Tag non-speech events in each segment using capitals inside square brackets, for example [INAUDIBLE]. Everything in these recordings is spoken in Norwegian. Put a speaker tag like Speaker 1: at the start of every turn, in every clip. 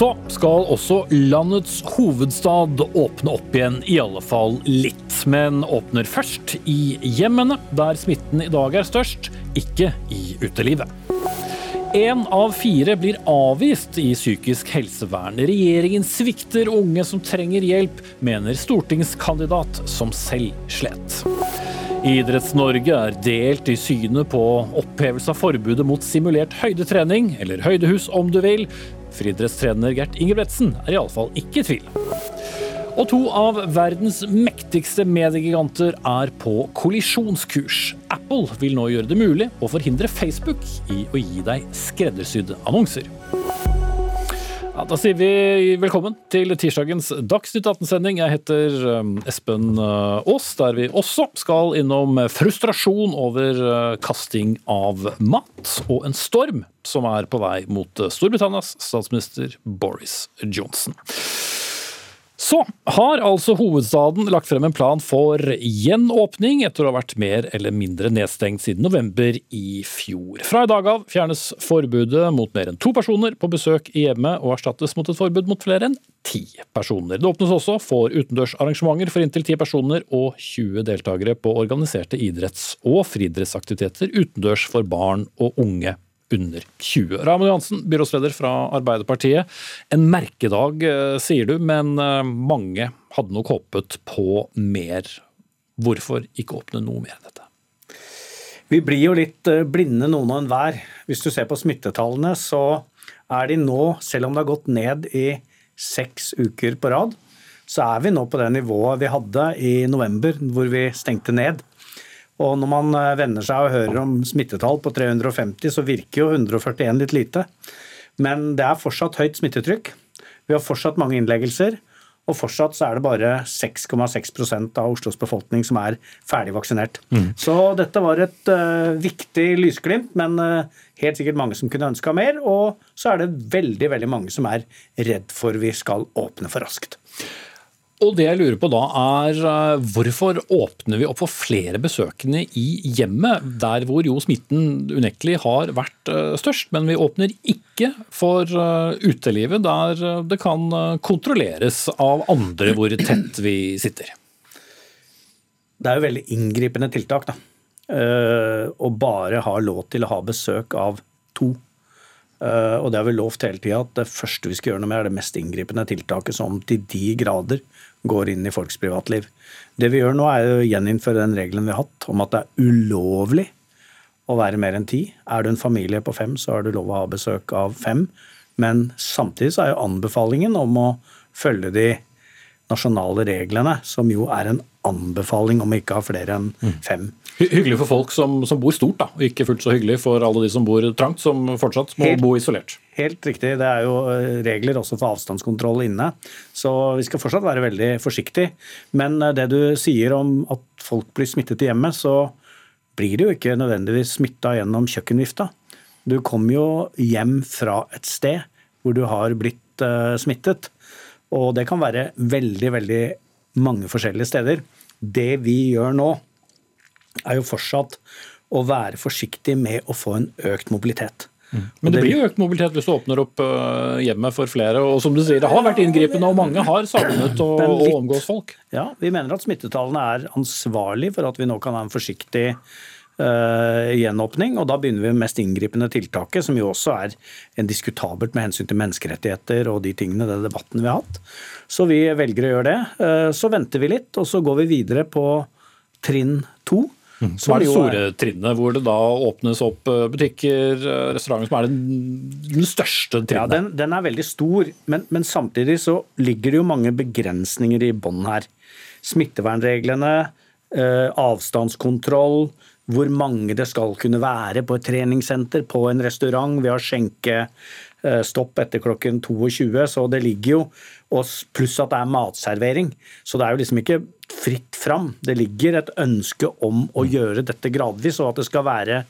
Speaker 1: Så skal også landets hovedstad åpne opp igjen, i alle fall litt. Men åpner først i hjemmene, der smitten i dag er størst, ikke i utelivet. Én av fire blir avvist i psykisk helsevern. Regjeringen svikter unge som trenger hjelp, mener stortingskandidat som selv slet. Idretts-Norge er delt i synet på opphevelse av forbudet mot simulert høydetrening, eller høydehus om du vil. Friidrettstrener Gert Ingebretsen er iallfall ikke i tvil. Og to av verdens mektigste mediegiganter er på kollisjonskurs. Apple vil nå gjøre det mulig å forhindre Facebook i å gi deg skreddersydde annonser. Ja, da sier vi velkommen til tirsdagens Dagsnytt 18-sending. Jeg heter um, Espen uh, Aas, der vi også skal innom frustrasjon over uh, kasting av mat, og en storm som er på vei mot uh, Storbritannias statsminister Boris Johnson. Så har altså hovedstaden lagt frem en plan for gjenåpning etter å ha vært mer eller mindre nedstengt siden november i fjor. Fra i dag av fjernes forbudet mot mer enn to personer på besøk i hjemmet og erstattes mot et forbud mot flere enn ti personer. Det åpnes også for utendørsarrangementer for inntil ti personer og 20 deltakere på organiserte idretts- og friidrettsaktiviteter utendørs for barn og unge under 20. Raymond Johansen, byrådsleder fra Arbeiderpartiet. En merkedag, eh, sier du, men eh, mange hadde nok håpet på mer. Hvorfor ikke åpne noe mer enn dette?
Speaker 2: Vi blir jo litt eh, blinde noen og enhver. Hvis du ser på smittetallene, så er de nå, selv om det har gått ned i seks uker på rad, så er vi nå på det nivået vi hadde i november, hvor vi stengte ned. Og når man eh, venner seg og hører om smittetall på 350, så virker jo 141 litt lite. Men det er fortsatt høyt smittetrykk. Vi har fortsatt mange innleggelser. Og fortsatt så er det bare 6,6% av Oslos befolkning som er ferdig vaksinert. Mm. Så dette var et uh, viktig lysglimt, men uh, helt sikkert mange som kunne ønska mer. Og så er det veldig, veldig mange som er redd for vi skal åpne for raskt.
Speaker 1: Og det jeg lurer på da er eh, hvorfor åpner vi opp for flere besøkende i hjemmet, der hvor jo smitten unektelig har vært eh, størst, men vi åpner ikke for eh, utelivet der det kan kontrolleres av andre hvor tett vi sitter?
Speaker 2: Det er jo veldig inngripende tiltak, da. Å bare ha lov til å ha besøk av to. Og det har vi lovt hele tida at det første vi skal gjøre noe med, er det mest inngripende tiltaket som til de grader går inn i folks privatliv. Det vi gjør nå, er å gjeninnføre den regelen vi har hatt om at det er ulovlig å være mer enn ti. Er du en familie på fem, så har du lov å ha besøk av fem. Men samtidig så er jo anbefalingen om å følge de nasjonale reglene, som jo er en anbefaling om å ikke ha flere enn mm. fem.
Speaker 1: Hyggelig for folk som, som, bor stort, da, og ikke fullt så hyggelig for alle de som bor trangt, som fortsatt må helt, bo isolert.
Speaker 2: Helt riktig. Det er jo eh, regler også for avstandskontroll inne. Så vi skal fortsatt være veldig forsiktige. Men eh, det du sier om at folk blir smittet i hjemmet, så blir det jo ikke nødvendigvis smitta gjennom kjøkkenvifta. Du kommer jo hjem fra et sted hvor du har blitt uh, smittet. Og det kan være veldig, veldig mange forskjellige steder. Det vi gjør nå, er jo fortsatt å være forsiktig med å få en økt mobilitet.
Speaker 1: Mm. Men det blir jo økt mobilitet hvis du åpner opp uh, hjemmet for flere. Og som du sier, det har vært inngripende, og mange har savnet å [CLEARS THROAT] omgås folk.
Speaker 2: Ja, vi mener at smittetallene er ansvarlig for at vi nå kan ha en forsiktig uh, gjenåpning. Og da begynner vi med mest inngripende tiltaket, som jo også er en diskutabelt med hensyn til menneskerettigheter og de tingene, den debatten vi har hatt. Så vi velger å gjøre det. Uh, så venter vi litt, og så går vi videre på trinn to
Speaker 1: Mm. Som er det store trinnet, hvor det da åpnes opp eh, butikker, eh, restauranter, som er den, den største trinnet?
Speaker 2: Ja, den, den, er veldig stor, men, men, samtidig så ligger det jo mange begrensninger i bånn her. Smittevernreglene, eh, avstandskontroll, hvor mange det skal kunne være på et treningssenter, på en restaurant. Vi har skjenkestopp etter klokken 22, så det ligger jo Pluss at det er matservering. Så det er jo liksom ikke fritt fram. Det ligger et ønske om å gjøre dette gradvis, og at det skal være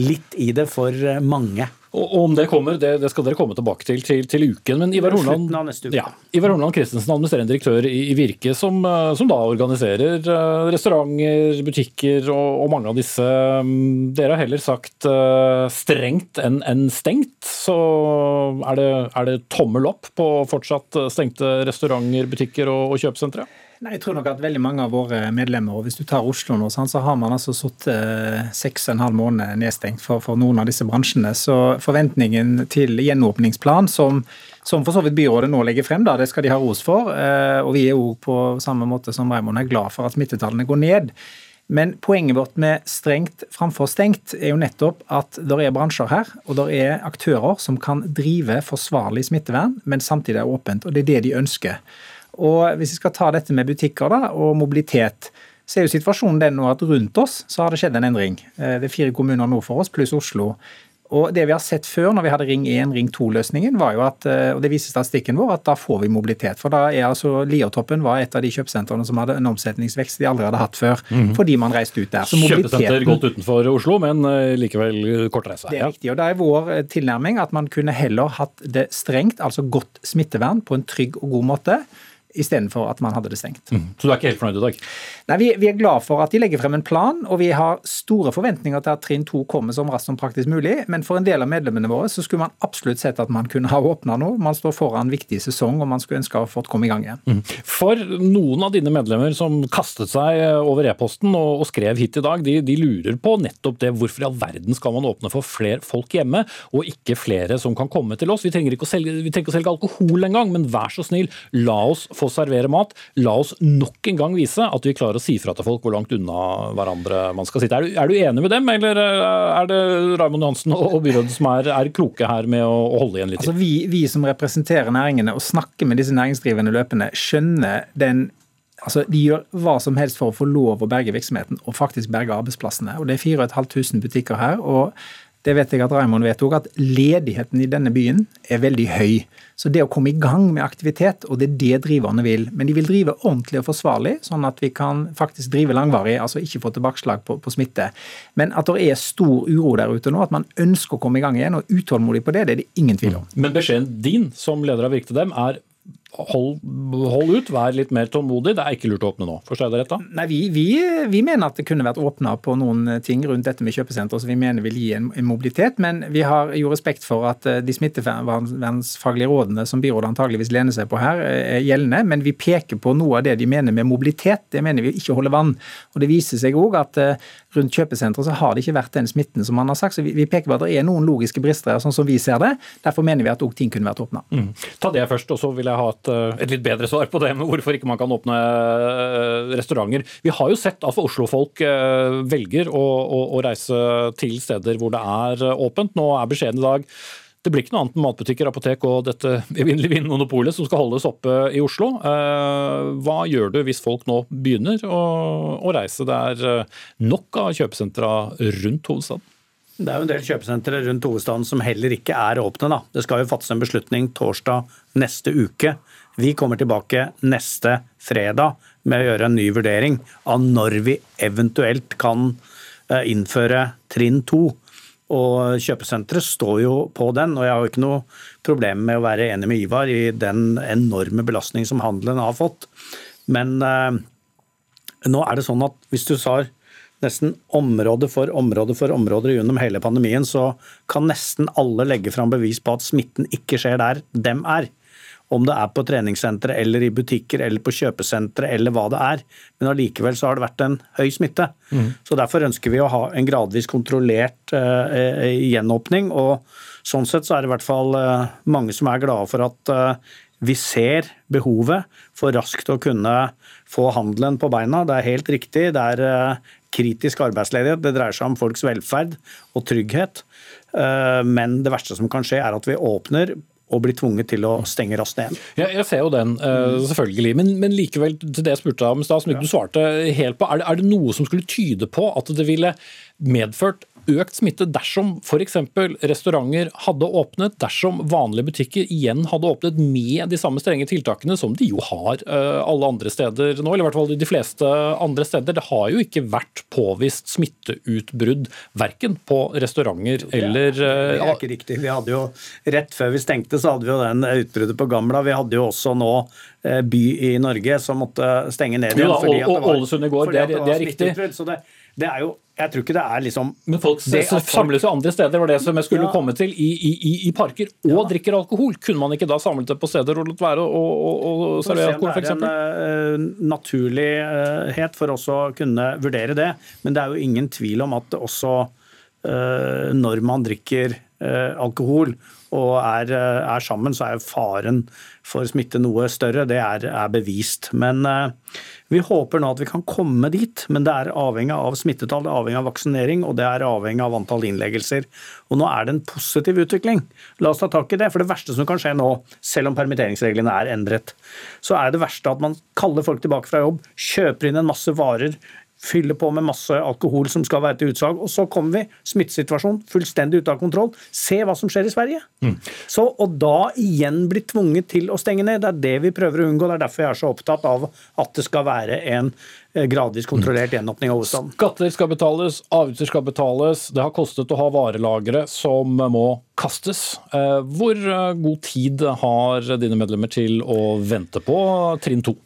Speaker 2: litt i det for mange.
Speaker 1: Og om det kommer, det, det, skal dere komme tilbake til til, til uken. Men Ivar Hornland, ja, Ivar Hornland Christensen, administrerende direktør i, i Virke, som, eh, som, da organiserer uh, restauranter, butikker og, og, mange av disse. Um, dere har heller sagt strengt enn en stengt. Så er det, er det tommel opp på fortsatt stengte restauranter, butikker og, og kjøpesentre?
Speaker 3: Nei, Jeg tror nok at veldig mange av våre medlemmer, og hvis du tar Oslo nå, så har man altså sittet eh, seks og en halv måned nedstengt for, for, noen av disse bransjene. Så forventningen til gjenåpningsplan, som, som for så vidt byrådet nå legger frem, da, det skal de ha ros for. Eh, og vi er jo på samme måte som Raymond er glad for at smittetallene går ned. Men poenget vårt med strengt framfor stengt er jo nettopp at det er bransjer her, og det er aktører som kan drive forsvarlig smittevern, men samtidig er åpent. Og det er det de ønsker. Og Hvis vi skal ta dette med butikker da, og mobilitet, så er jo situasjonen den nå at rundt oss så har det skjedd en endring. Eh, det er fire kommuner nord for oss, pluss Oslo. Og Det vi har sett før når vi hadde Ring 1, Ring 2-løsningen, var jo at, eh, og det viser statistikken vår, at da får vi mobilitet. For da er altså Liertoppen var et av de kjøpesentrene som hadde en omsetningsvekst de aldri hadde hatt før. Mm. Fordi man reiste ut der.
Speaker 1: Så Kjøpesenter godt utenfor Oslo, men eh, likevel kort reise.
Speaker 3: Det er riktig. og Da er vår tilnærming at man kunne heller hatt det strengt, altså godt smittevern, på en trygg og god måte istedenfor at man hadde det stengt. Mm.
Speaker 1: Så du er ikke helt fornøyd i dag?
Speaker 3: Nei, vi, vi, er glad for at de legger frem en plan, og vi har store forventninger til at trinn to kommer som raskt som praktisk mulig. Men for en del av medlemmene våre så skulle man absolutt sett at man kunne ha åpna nå. Man står foran en viktig sesong, og man skulle ønske å ha fått komme i gang igjen. Mm.
Speaker 1: For noen av dine medlemmer som kastet seg over e-posten og, og, skrev hit i dag, de, de, lurer på nettopp det. Hvorfor i all verden skal man åpne for flere folk hjemme, og ikke flere som kan komme til oss? Vi trenger ikke å selge, vi trenger ikke å selge alkohol engang, men vær så snill, la oss få servere mat. La oss nok en gang vise at vi klarer å si fra til folk hvor langt unna hverandre man skal sitte. Er du, er du enig med dem, eller er det Raymond Johansen og byrådet som er, er, kloke her med å, å holde igjen litt?
Speaker 3: Altså, vi, vi som representerer næringene og snakker med disse næringsdrivende løpende, skjønner den Altså, De gjør hva som helst for å få lov å berge virksomheten og faktisk berge arbeidsplassene. Og Det er 4500 butikker her. og det vet jeg at Raymond vet òg, at ledigheten i denne byen er veldig høy. Så det å komme i gang med aktivitet, og det er det driverne vil. Men de vil drive ordentlig og forsvarlig, sånn at vi kan faktisk drive langvarig, altså ikke få tilbakeslag på, på smitte. Men at det er stor uro der ute nå, at man ønsker å komme i gang igjen og utålmodig på det, det er det ingen tvil om.
Speaker 1: Men beskjeden din som leder av Virke til dem er hold, hold, ut, vær litt mer tålmodig. Det er ikke lurt å åpne nå. Forstår jeg det rett da?
Speaker 3: Nei, vi, vi, vi, mener at det kunne vært åpna på noen ting rundt dette med kjøpesenter som vi mener vil gi en, en, mobilitet. Men vi har jo respekt for at eh, de smittevernfaglige rådene som byrådet antageligvis lener seg på her, eh, er gjeldende. Men vi peker på noe av det de mener med mobilitet. Det mener vi ikke holder vann. Og det viser seg òg at eh, rundt kjøpesenteret så har det ikke vært den smitten som man har sagt. Så vi, vi peker på at det er noen logiske brister her, sånn som vi ser det. Derfor mener vi at òg ting kunne vært åpna. Mm.
Speaker 1: Ta det først, og så vil jeg ha et et, eh, litt bedre svar på det med hvorfor ikke man kan åpne eh, restauranter. Vi har jo sett at Oslo-folk eh, velger å, å, å, reise til steder hvor det er åpent. Nå er beskjeden i dag det blir ikke noe annet enn matbutikker, apotek og dette evinnelige vinmonopolet som skal holdes oppe i Oslo. Hva gjør du hvis folk nå begynner å, reise? Det er nok av kjøpesentra rundt hovedstaden.
Speaker 2: Det er jo en del kjøpesentre rundt hovedstaden som heller ikke er åpne. Da. Det skal jo fattes en beslutning torsdag neste uke. Vi kommer tilbake neste fredag med å gjøre en ny vurdering av når vi eventuelt kan eh, innføre trinn to. Og kjøpesenteret står jo på den, og jeg har jo ikke noe problem med å være enig med Ivar i den enorme belastning som handelen har fått. Men eh, nå er det sånn at hvis du sa nesten område for område for områder gjennom hele pandemien, så kan nesten alle legge fram bevis på at smitten ikke skjer der dem er. Om det er på treningssentre eller i butikker eller på kjøpesentre eller hva det er. Men allikevel så har det vært en høy smitte. Mm. Så Derfor ønsker vi å ha en gradvis kontrollert uh, gjenåpning. og Sånn sett så er det i hvert fall uh, mange som er glade for at uh, vi ser behovet for raskt å kunne få handelen på beina. Det er helt riktig. Det er kritisk arbeidsledighet. Det dreier seg om folks velferd og trygghet. Men det verste som kan skje, er at vi åpner og blir tvunget til å stenge raskt ned.
Speaker 1: Ja, jeg ser jo den, eh, selvfølgelig. Men, men likevel, til det jeg spurte om i stad, som ikke du svarte helt på, er det, er det noe som skulle tyde på at det ville medført økt smitte dersom f.eks. restauranter hadde åpnet, dersom vanlige butikker igjen hadde åpnet med de samme strenge tiltakene som de jo har eh, alle andre steder nå, eller i hvert fall de fleste andre steder. Det har jo ikke vært påvist smitteutbrudd verken på restauranter eller
Speaker 2: Det er ikke riktig. Vi hadde jo, Rett før vi stengte, så hadde vi jo den utbruddet på Gamla. Vi hadde jo også nå by i Norge som måtte stenge ned igjen.
Speaker 1: Ja, da, Ålesund i går, det er, det er riktig.
Speaker 2: Så det, det er jo jeg tror ikke det er liksom
Speaker 1: Men folk det, samles jo andre steder, var det som jeg skulle ja. komme til, i, i, i parker, og ja. drikker alkohol. Kunne man ikke da samlet det på steder og latt være å, å, å servere alkohol, f.eks.?
Speaker 2: Det er en uh, naturlighet for oss å kunne vurdere det, men det er jo ingen tvil om at også uh, når man drikker uh, alkohol og er, er, sammen, så er faren for smitte noe større. Det er, er bevist. Men vi håper nå at vi kan komme dit, men det er avhengig av smittetall, det er avhengig av vaksinering og det er avhengig av antall innleggelser. Og nå er det en positiv utvikling. La oss ta tak i det. For det verste som kan skje nå, selv om permitteringsreglene er endret, så er det verste at man kaller folk tilbake fra jobb, kjøper inn en masse varer, fyller på med masse alkohol som skal være til utsalg. Og så kommer vi, smittesituasjonen fullstendig ute av kontroll. Se hva som skjer i Sverige. Mm. Så, og da igjen bli tvunget til å stenge ned. Det er det vi prøver å unngå. Det er derfor jeg er så opptatt av at det skal være en gradvis kontrollert gjenåpning av hovedstaden.
Speaker 1: Skatter skal betales, avgifter skal betales. Det har kostet å ha varelagre som må kastes. Eh, hvor eh, god tid har dine medlemmer til å vente på trinn to?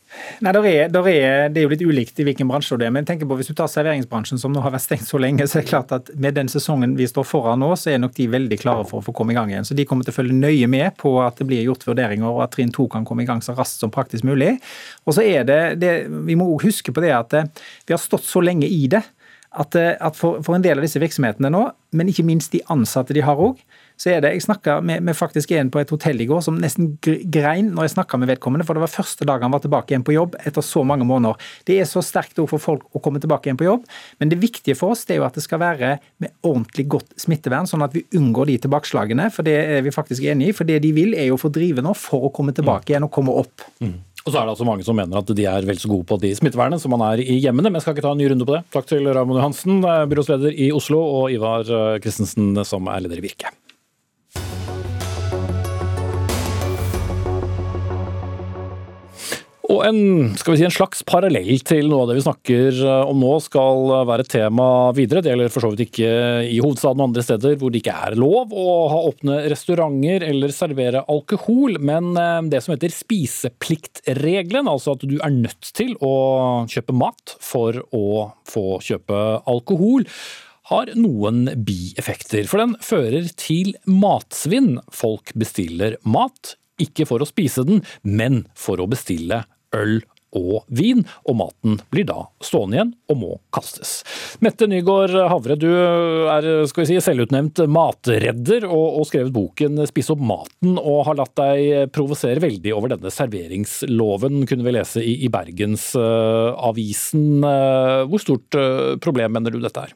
Speaker 3: Nei, der er, der er, Det er jo litt ulikt i hvilken bransje det er. men tenk på Hvis du tar serveringsbransjen, som nå har vært stengt så lenge, så er det klart at med den sesongen vi står foran nå, så er nok de veldig klare for å få komme i gang igjen. Så De kommer til å følge nøye med på at det blir gjort vurderinger, og at trinn to kan komme i gang så raskt som praktisk mulig. Og så er det, det Vi må også huske på det at eh, vi har stått så lenge i det at, at for, for, en del av disse virksomhetene nå, men ikke minst de ansatte de har òg, så er det Jeg snakka med, med, faktisk en på et hotell i går som nesten grein når jeg snakka med vedkommende, for det var første dag han var tilbake igjen på jobb etter så mange måneder. Det er så sterkt òg for folk å komme tilbake igjen på jobb, men det viktige for oss det er jo at det skal være med ordentlig godt smittevern, sånn at vi unngår de tilbakeslagene. For det er vi faktisk enig i. For det de vil, er jo å få drive nå for å komme tilbake igjen og komme opp. Mm.
Speaker 1: Og så er det altså mange som mener at de er vel så gode på de smittevernene som man er i hjemmene. Men jeg skal ikke ta en ny runde på det. Takk til Raymond Johansen, byrådsleder i Oslo, og Ivar Christensen, som er leder i Virke. Og en, si, en slags parallell til noe av det vi snakker eh, om nå, skal være tema videre. Det gjelder for så vidt ikke i hovedstaden og andre steder hvor det ikke er lov å ha åpne restauranter eller servere alkohol, men eh, det som heter spisepliktregelen, altså at du er nødt til å kjøpe mat for å få kjøpe alkohol har noen bieffekter, for den fører til matsvinn. Folk bestiller mat, ikke for å spise den, men for å bestille øl og vin, og maten blir da stående igjen og må kastes. Mette Nygaard Havre, du er skal vi si, selvutnevnt matredder og, og skrevet boken 'Spis opp maten', og har latt deg provosere veldig over denne serveringsloven, kunne vi lese i, i Bergensavisen. Uh, Hvor stort uh, problem mener du dette er?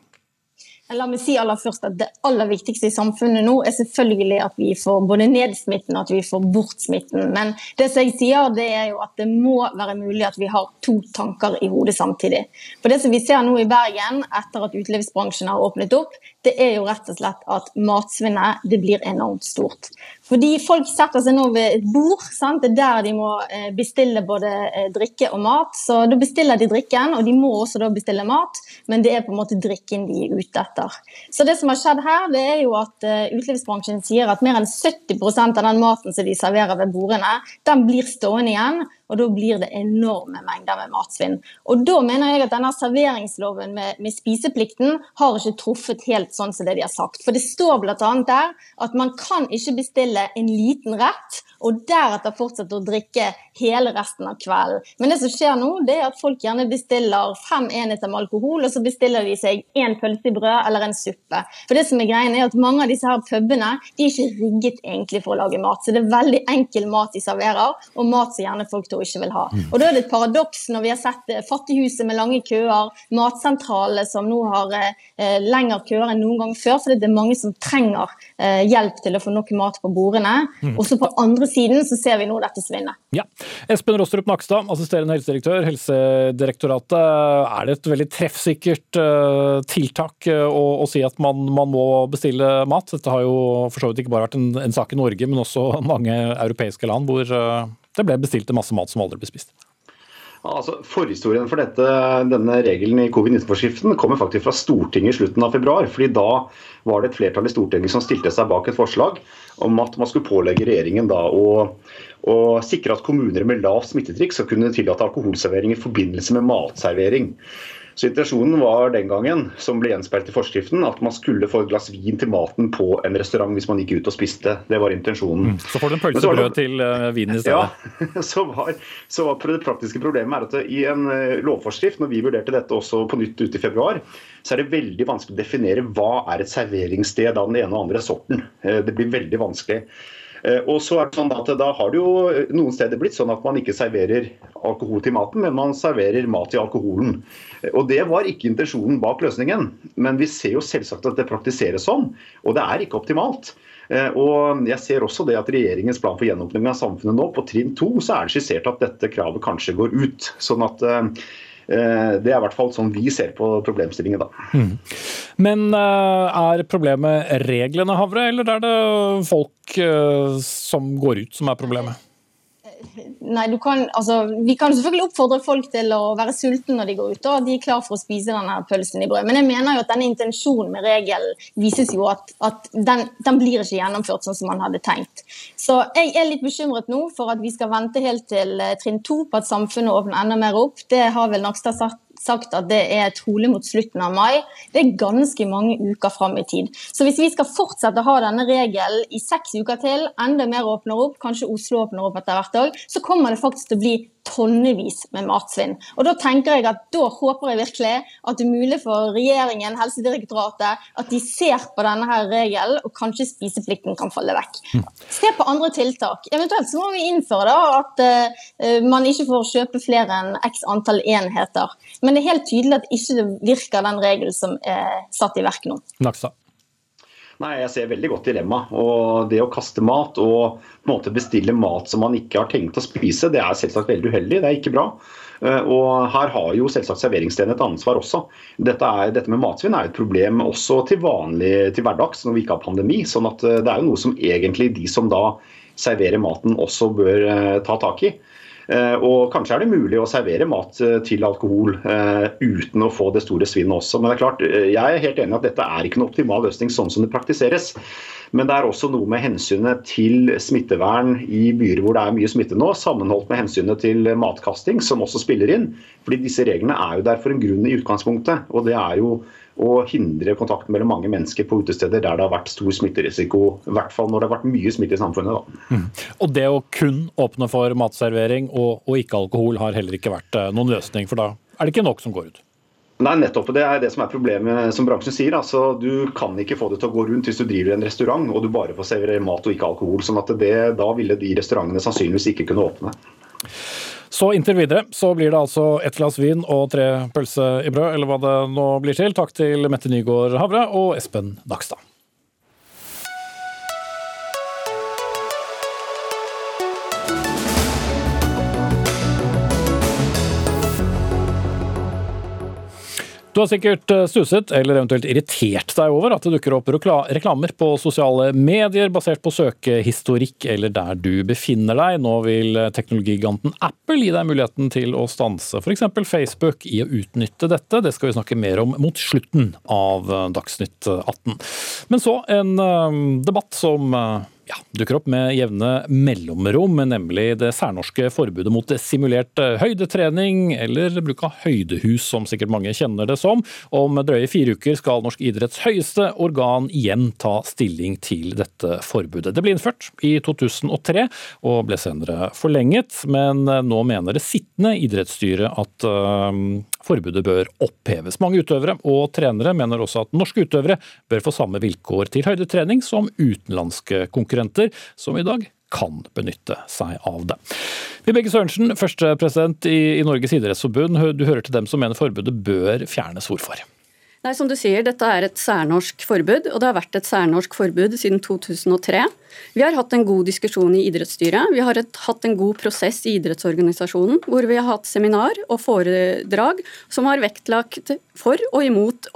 Speaker 4: La meg si aller først at Det aller viktigste i samfunnet nå er selvfølgelig at vi får både ned smitten og at vi får bort smitten. Men det som jeg sier det er jo at det må være mulig at vi har to tanker i hodet samtidig. For Det som vi ser nå i Bergen etter at utelivsbransjen har åpnet opp, det er jo rett og slett at matsvinnet det blir enormt stort. Fordi folk setter seg nå ved et bord. Sant? Det er der de må eh, bestille både eh, drikke og mat. Så da bestiller de drikken, og de må også da bestille mat, men det er på en måte drikken de er ute etter. Så det som har skjedd her, det er jo at eh, utelivsbransjen sier at mer enn 70% av den maten som de serverer ved bordene, den blir stående igjen og da blir det enorme mengder med matsvinn. Og da mener jeg at denne serveringsloven med, med spiseplikten har ikke truffet helt sånn som det de har sagt. For det står bl.a. der at man kan ikke bestille en liten rett og deretter fortsette å drikke hele resten av kvelden. Men det som skjer nå, det er at folk gjerne bestiller fem enheter med alkohol, og så bestiller de seg en pølse i brød eller en suppe. For det som er greien er at Mange av disse her pubene de er ikke rigget egentlig for å lage mat. Så det er veldig enkel mat de serverer, og mat som gjerne folk tror ikke vil ha. Og Da er det et paradoks når vi har sett Fattighuset med lange køer, matsentralene som nå har lengre køer enn noen gang før, fordi det er mange som trenger hjelp til å få nok mat på bordene. Mm. Og så på andre siden så ser vi nå dette svinnet.
Speaker 1: Ja. Espen Rostrup Nakstad, assisterende helsedirektør, Helsedirektoratet. Er det et veldig treffsikkert tiltak å, å si at man, man, må bestille mat? Dette har jo for så vidt ikke bare vært en, en sak i Norge, men også [LAUGHS] mange europeiske land hvor det ble bestilt masse mat som aldri ble spist.
Speaker 5: Altså, Forhistorien for dette, denne regelen i covid-19-forskriften kommer faktisk fra Stortinget i slutten av februar. fordi Da var det et flertall i Stortinget som stilte seg bak et forslag om at man skulle pålegge regjeringen da å, å sikre at kommuner med lavt smittetrykk skal kunne tillate alkoholservering i forbindelse med matservering. Så Intensjonen var den gangen, som ble gjenspeilt i forskriften, at man skulle få et glass vin til maten på en restaurant hvis man gikk ut og spiste. Det var intensjonen.
Speaker 1: Mm. Så får du en pølsebrød til uh, vinen i stedet.
Speaker 5: Ja, [LAUGHS] så var, så var det praktiske problemet er at i en uh, lovforskrift, når vi vurderte dette også på nytt ute i februar, så er det veldig vanskelig å definere hva er et serveringssted av den ene og andre sorten. Uh, det blir veldig vanskelig. Eh, og så er det sånn at Da har det jo noen steder blitt sånn at man ikke serverer alkohol til maten, men man serverer mat til alkoholen. Eh, og Det var ikke intensjonen bak løsningen, men vi ser jo selvsagt at det praktiseres sånn, og det er ikke optimalt. Eh, og jeg ser også det at Regjeringens plan for gjenåpning av samfunnet nå, på trinn to, så er det skissert at dette kravet kanskje går ut. sånn at Eh, det er i hvert fall sånn vi ser på problemstillingen da. Mm.
Speaker 1: Men eh, er problemet reglene, Havre, eller er det folk eh, som går ut som er problemet?
Speaker 4: Nei, kan, altså, Vi kan selvfølgelig oppfordre folk til å være sultne når de går ut, og de er klar for å spise denne pølsen i brød. Men jeg mener jo at denne intensjonen med regelen vises jo at, at den, den, blir ikke gjennomført sånn som man hadde tenkt. Så jeg er litt bekymret nå for at vi skal vente helt til eh, trinn to på at samfunnet åpner enda mer opp. Det har vel Nakstad sagt sagt at det er trolig mot slutten av mai. Det er ganske mange uker fram i tid. Så hvis vi skal fortsette å ha denne regelen i seks uker til, enda mer åpner opp, kanskje Oslo åpner opp etter hvert òg, så kommer det faktisk til å bli tonnevis med matsvinn. Og Da tenker jeg at da håper jeg virkelig at det er mulig for regjeringen, Helsedirektoratet, at de ser på denne her regelen, og kanskje spiseplikten kan falle vekk. Se på andre tiltak. Eventuelt så må vi innføre da at uh, man ikke får kjøpe flere enn x antall enheter. Men det er helt tydelig at ikke det virker den regelen som er satt i verk nå.
Speaker 1: Nakstad.
Speaker 5: Nei, Jeg ser veldig godt dilemmaet. Og det å kaste mat og på en måte bestille mat som man ikke har tenkt å spise, det er selvsagt veldig uheldig. Det er ikke bra. Eh, og Her har jo selvsagt serveringsstedene et ansvar også. Dette, er, dette med matsvinn er et problem også til vanlig til hverdags når vi ikke har pandemi. sånn at eh, Det er jo noe som egentlig de som da serverer maten også bør eh, ta tak i. Eh, og kanskje er det mulig å servere mat eh, til alkohol eh, uten å få det store svinnet også. Men det er klart, jeg er helt enig at dette er ikke en optimal løsning sånn som det praktiseres. Men det er også noe med hensynet til smittevern i byer hvor det er mye smitte nå, sammenholdt med hensynet til matkasting, som også spiller inn. Fordi disse reglene er jo der for en grunn i utgangspunktet. Og det er jo å hindre kontakten mellom mange mennesker på utesteder der det har vært stor smitterisiko. I hvert fall når det har vært mye smitte i samfunnet. Mm.
Speaker 1: Og det å kun åpne for matservering og, og ikke alkohol har heller ikke vært eh, noen løsning, for da er det ikke nok som går ut?
Speaker 5: Nei, nettopp. Det er det som er problemet, som bransjen sier. Altså, du kan ikke få det til å gå rundt hvis du driver en restaurant og du bare får servere mat og ikke alkohol. sånn at det, Da ville de restaurantene sannsynligvis ikke kunne åpne.
Speaker 1: Så inntil videre så blir det altså ett glass vin og tre pølse i brød, eller hva det nå blir til. Takk til Mette Nygaard Havre og Espen Nakstad. Du har sikkert eh, stuset eller eventuelt irritert deg over at det dukker opp reklamer på sosiale medier basert på søkehistorikk eller der du befinner deg. Nå vil teknologiganten Apple gi deg muligheten til å stanse f.eks. Facebook i å utnytte dette. Det skal vi snakke mer om mot slutten av Dagsnytt 18. Men så en eh, debatt som eh, ja, dukker opp med jevne mellomrom, nemlig det særnorske forbudet mot simulert eh, høydetrening, eller bruk av høydehus, som sikkert mange kjenner det som. Om drøye fire uker skal norsk idretts høyeste organ igjen ta stilling til dette forbudet. Det ble innført i 2003 og ble senere forlenget, men nå mener det sittende idrettsstyret at uh, forbudet bør oppheves. Mange utøvere og trenere mener også at norske utøvere bør få samme vilkår til høydetrening som utenlandske konkurrenter, som i dag kan benytte seg av det. Vibeke Sørensen, førstepresident i, Norges idrettsforbund. Du hører til dem som mener forbudet bør fjernes. Hvorfor?
Speaker 6: Nei, som du sier, Dette er et særnorsk forbud, og det har vært et særnorsk forbud siden 2003. Vi har hatt en god diskusjon i idrettsstyret. Vi har et, hatt en god prosess i idrettsorganisasjonen, hvor vi har hatt seminar og foredrag som har vektlagt for og imot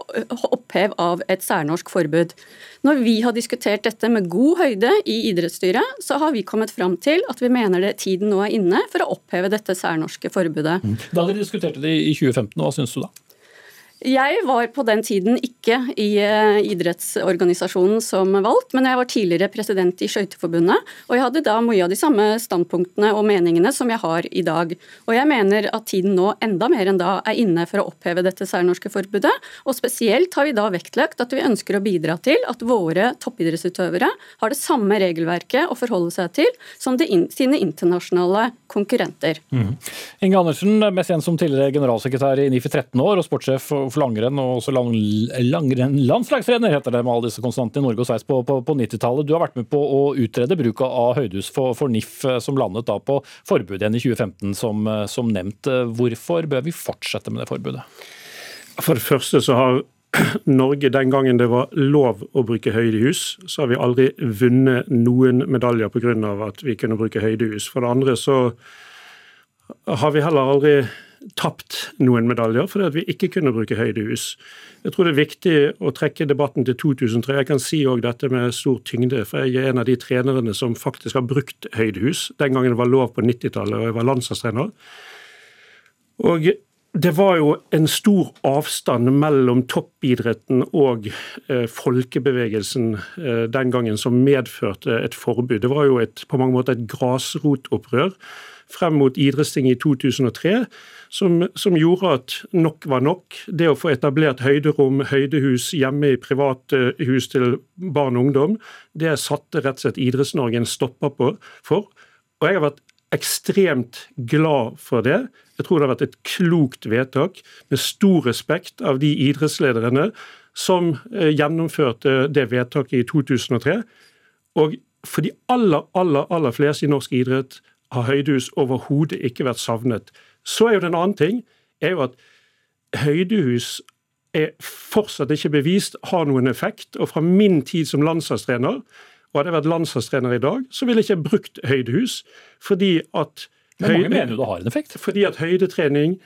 Speaker 6: opphev av et særnorsk forbud. Når vi har diskutert dette med god høyde i idrettsstyret, så har vi kommet fram til at vi mener det tiden nå er inne for å oppheve dette særnorske forbudet.
Speaker 1: Da dere diskuterte det i 2015, hva syns du da?
Speaker 6: Jeg var på den tiden ikke i eh, idrettsorganisasjonen som valgt, men jeg var tidligere president i Skøyteforbundet, og jeg hadde da mye av de samme standpunktene og meningene som jeg har i dag. Og jeg mener at tiden nå enda mer enn da er inne for å oppheve dette særnorske forbudet, og spesielt har vi da vektlagt at vi ønsker å bidra til at våre toppidrettsutøvere har det samme regelverket å forholde seg til som in sine internasjonale konkurrenter. Mm.
Speaker 1: Inge Andersen, mest igjen som tidligere generalsekretær i NIF i 13 år og sportssjef for langrenn og også lang, langrenn landslagstrener, heter det med alle disse konstantene i Norge og Sveits på, på, på 90-tallet. Du har vært med på å utrede bruk av høydehus for, for, NIF, eh, som landet da på forbud igjen i 2015, som, eh, som nevnt. Hvorfor bør vi fortsette med det forbudet?
Speaker 7: For det første så har [CLEARS THROAT] Norge, den gangen det var lov å bruke høydehus, så har vi aldri vunnet noen medaljer pga. at vi kunne bruke høydehus. For det andre så har vi heller aldri tapt noen medaljer fordi at vi ikke kunne bruke høydehus. Jeg tror det er viktig å trekke debatten til 2003. Jeg kan si òg dette med stor tyngde, for jeg er en av de trenerne som faktisk har brukt høydehus. Den gangen det var lov på 90-tallet og jeg var landslagstrener. Og det var jo en stor avstand mellom toppidretten og eh, folkebevegelsen eh, den gangen som medførte et forbud. Det var jo et, på mange måter et grasrotopprør frem mot idrettstinget i 2003 som, som, gjorde at nok var nok. Det å få etablert høyderom, høydehus hjemme i private hus til barn og ungdom, det satte rett og slett Idretts-Norge en stopper på, for. Og jeg har vært ekstremt glad for det. Jeg tror det har vært et klokt vedtak, med stor respekt av de idrettslederne som eh, gjennomførte det vedtaket i 2003. Og for de aller, aller, aller fleste i norsk idrett har høydehus overhodet ikke vært savnet. Så er jo det en annen ting er jo at høydehus er fortsatt ikke bevist har noen effekt. Og fra min tid som landslagstrener, og hadde jeg vært landslagstrener i dag, så ville jeg ikke brukt høydehus. Fordi at
Speaker 1: effekt?
Speaker 7: Fordi at høydetrening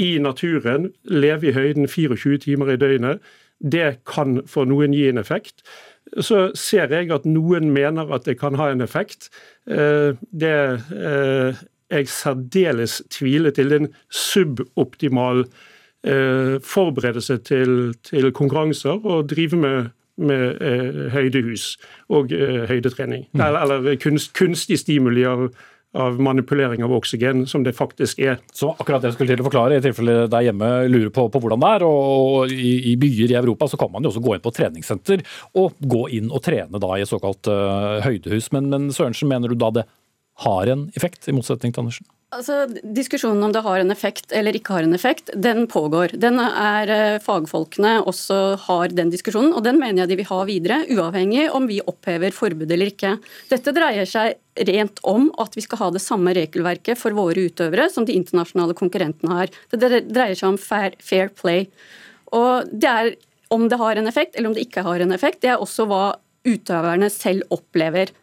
Speaker 7: i naturen, leve i høyden 24 timer i døgnet, det kan for noen gi en effekt. Så ser jeg at noen mener at det kan ha en effekt. Eh, det eh, jeg særdeles tviler til. en suboptimal eh, forberedelse til, til, konkurranser og drive med, med eh, høydehus og eh, høydetrening. Mm. Eller, eller kunst, kunstig stimuli av, av manipulering av oksygen, som det faktisk er.
Speaker 1: Så akkurat det jeg skulle til å forklare, i tilfelle der hjemme lurer på, på hvordan det er. og i, i, byer i Europa så kan man jo også gå inn på treningssenter og gå inn og trene da i et såkalt uh, høydehus. Men, men Sørensen, mener du da det har en effekt, i motsetning til Andersen?
Speaker 6: Altså, Diskusjonen om det har en effekt eller ikke har en effekt, den pågår. Den er eh, Fagfolkene også har den diskusjonen, og den mener jeg de vil ha videre, uavhengig om vi opphever forbudet eller ikke. Dette dreier seg rent om at vi skal ha det samme regelverket for våre utøvere som de internasjonale konkurrentene har. Det dreier seg om fair, fair play. Og det er om det har en effekt eller om det ikke har en effekt, det er også hva utøverne selv opplever.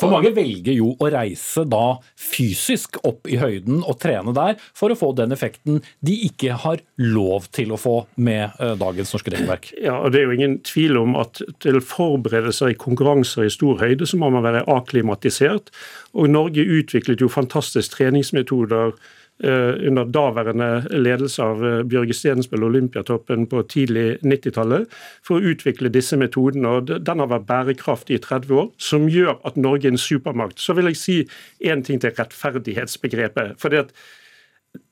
Speaker 1: For mange velger jo å reise da fysisk opp i høyden og trene der for å få den effekten de ikke har lov til å få med eh, dagens norske regelverk.
Speaker 7: Ja, og Det er jo ingen tvil om at til forberedelser i konkurranser i stor høyde, så må man være aklimatisert. Og Norge utviklet jo fantastiske treningsmetoder under daværende ledelse av eh, Bjørge Stensbøl, Olympiatoppen på tidlig 90-tallet, for å utvikle disse metodene. og Den har vært bærekraftig i 30 år, som gjør at Norge er en supermakt. Så vil jeg si én ting til rettferdighetsbegrepet. for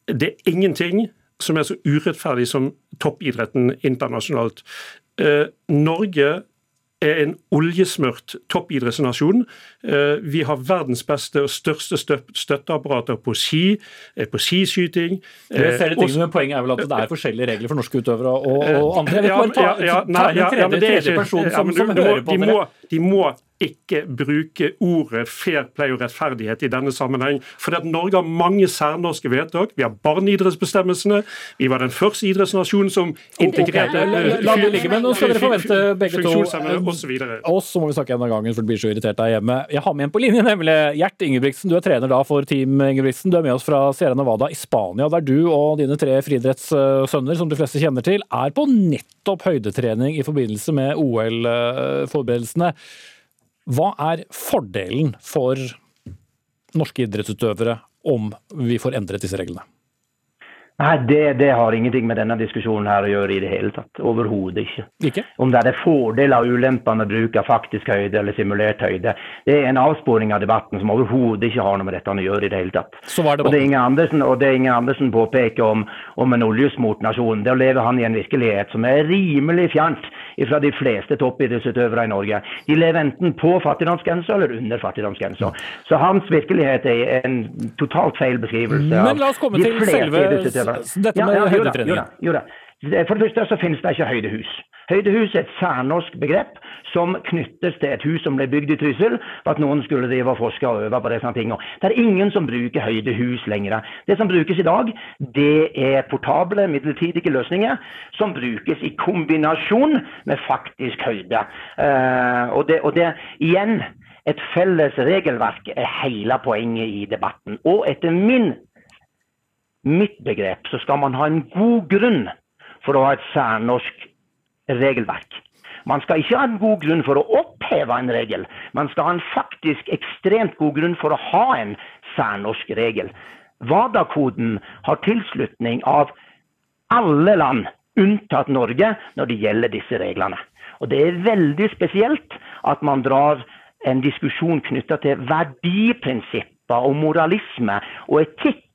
Speaker 7: det er ingenting som er så urettferdig som toppidretten internasjonalt. Eh, Norge er en oljesmørt toppidrettsnasjon. Eh, vi har verdens beste og største støtteapparater på ski, eh, på skiskyting.
Speaker 1: Det ser det ting, men Poenget er vel at det er forskjellige regler for norske utøvere og, og andre. Jeg vil bare ta, ja, ja, nei, ja, ja, men det er ikke,
Speaker 7: ja, men du, du må, de, må, de må ikke bruke ordet fair play og rettferdighet i denne sammenheng. For at Norge har mange særnorske vedtak. Vi har barneidrettsbestemmelsene. Vi var den første idrettsnasjonen som integrerte
Speaker 1: okay. La det ligge, men nå skal dere forvente begge to.
Speaker 7: Og
Speaker 1: så må vi snakke en av gangen, for du blir så irritert der hjemme. Jeg har med en på linje, nemlig Gjert Ingebrigtsen. Du er trener da for Team Ingebrigtsen. Du er med oss fra Sierra Nevada i Spania, der du og dine tre friidrettssønner, som de fleste kjenner til, er på nettopp høydetrening i forbindelse med OL-forberedelsene. Hva er fordelen for norske idrettsutøvere om vi får endret disse reglene?
Speaker 8: Nei, det, det, har ingenting med denne diskusjonen her å gjøre i det hele tatt. Overhodet ikke.
Speaker 1: ikke.
Speaker 8: Om det er fordeler og ulemper med bruk av faktisk høyde eller simulert høyde, det er en avsporing av debatten som overhodet ikke har noe med dette å gjøre i det hele tatt. Det og, det Inge Andersen, og det Inge Andersen påpeker om, om en oljesmurt nasjon, det å leve han i en virkelighet som er rimelig fjernt fra de fleste toppidrettsutøvere i Norge. De lever enten på fattigdomsgrensa eller under fattigdomsgrensa. Så hans virkelighet er en totalt feil beskrivelse
Speaker 1: Men la oss komme til selve dette med ja, ja, høydetrening.
Speaker 8: Jo da. For det første så finnes det ikke høydehus. Høydehus er et særnorsk begrep som knyttes til et hus som ble bygd i Trysil for at noen skulle drive og forske og øve på disse tingene. Det er ingen som bruker høydehus lenger. Det som brukes i dag, det er portable, midlertidige løsninger som brukes i kombinasjon med faktisk høyde. Uh, og, det, og det igjen et felles regelverk er hele poenget i debatten. Og etter min mitt begrep så skal man ha en god grunn for å ha et særnorsk regelverk. Man skal ikke ha en god grunn for å oppheve en regel. Man skal ha en faktisk ekstremt god grunn for å ha en særnorsk regel. WADA-koden har tilslutning av alle land unntatt Norge når det gjelder disse reglene. Og Det er veldig spesielt at man drar en diskusjon knytta til verdiprinsipper og moralisme og etikk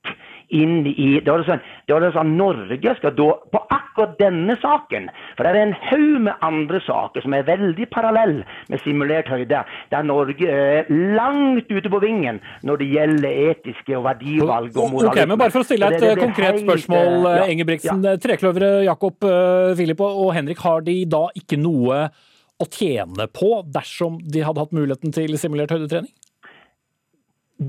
Speaker 8: inn i Da er det sånn, da er det sånn Norge skal da På akkurat denne saken For det er en haug med andre saker som er veldig parallell med simulert høyde, der Norge er langt ute på vingen når det gjelder etiske og verdivalg og moralisme.
Speaker 1: Okay, men bare for å stille et konkret spørsmål, ja, Ingebrigtsen. Ja. Trekløveret Jakob, Filip og Henrik, har de da ikke noe å tjene på dersom de hadde hatt muligheten til simulert høydetrening?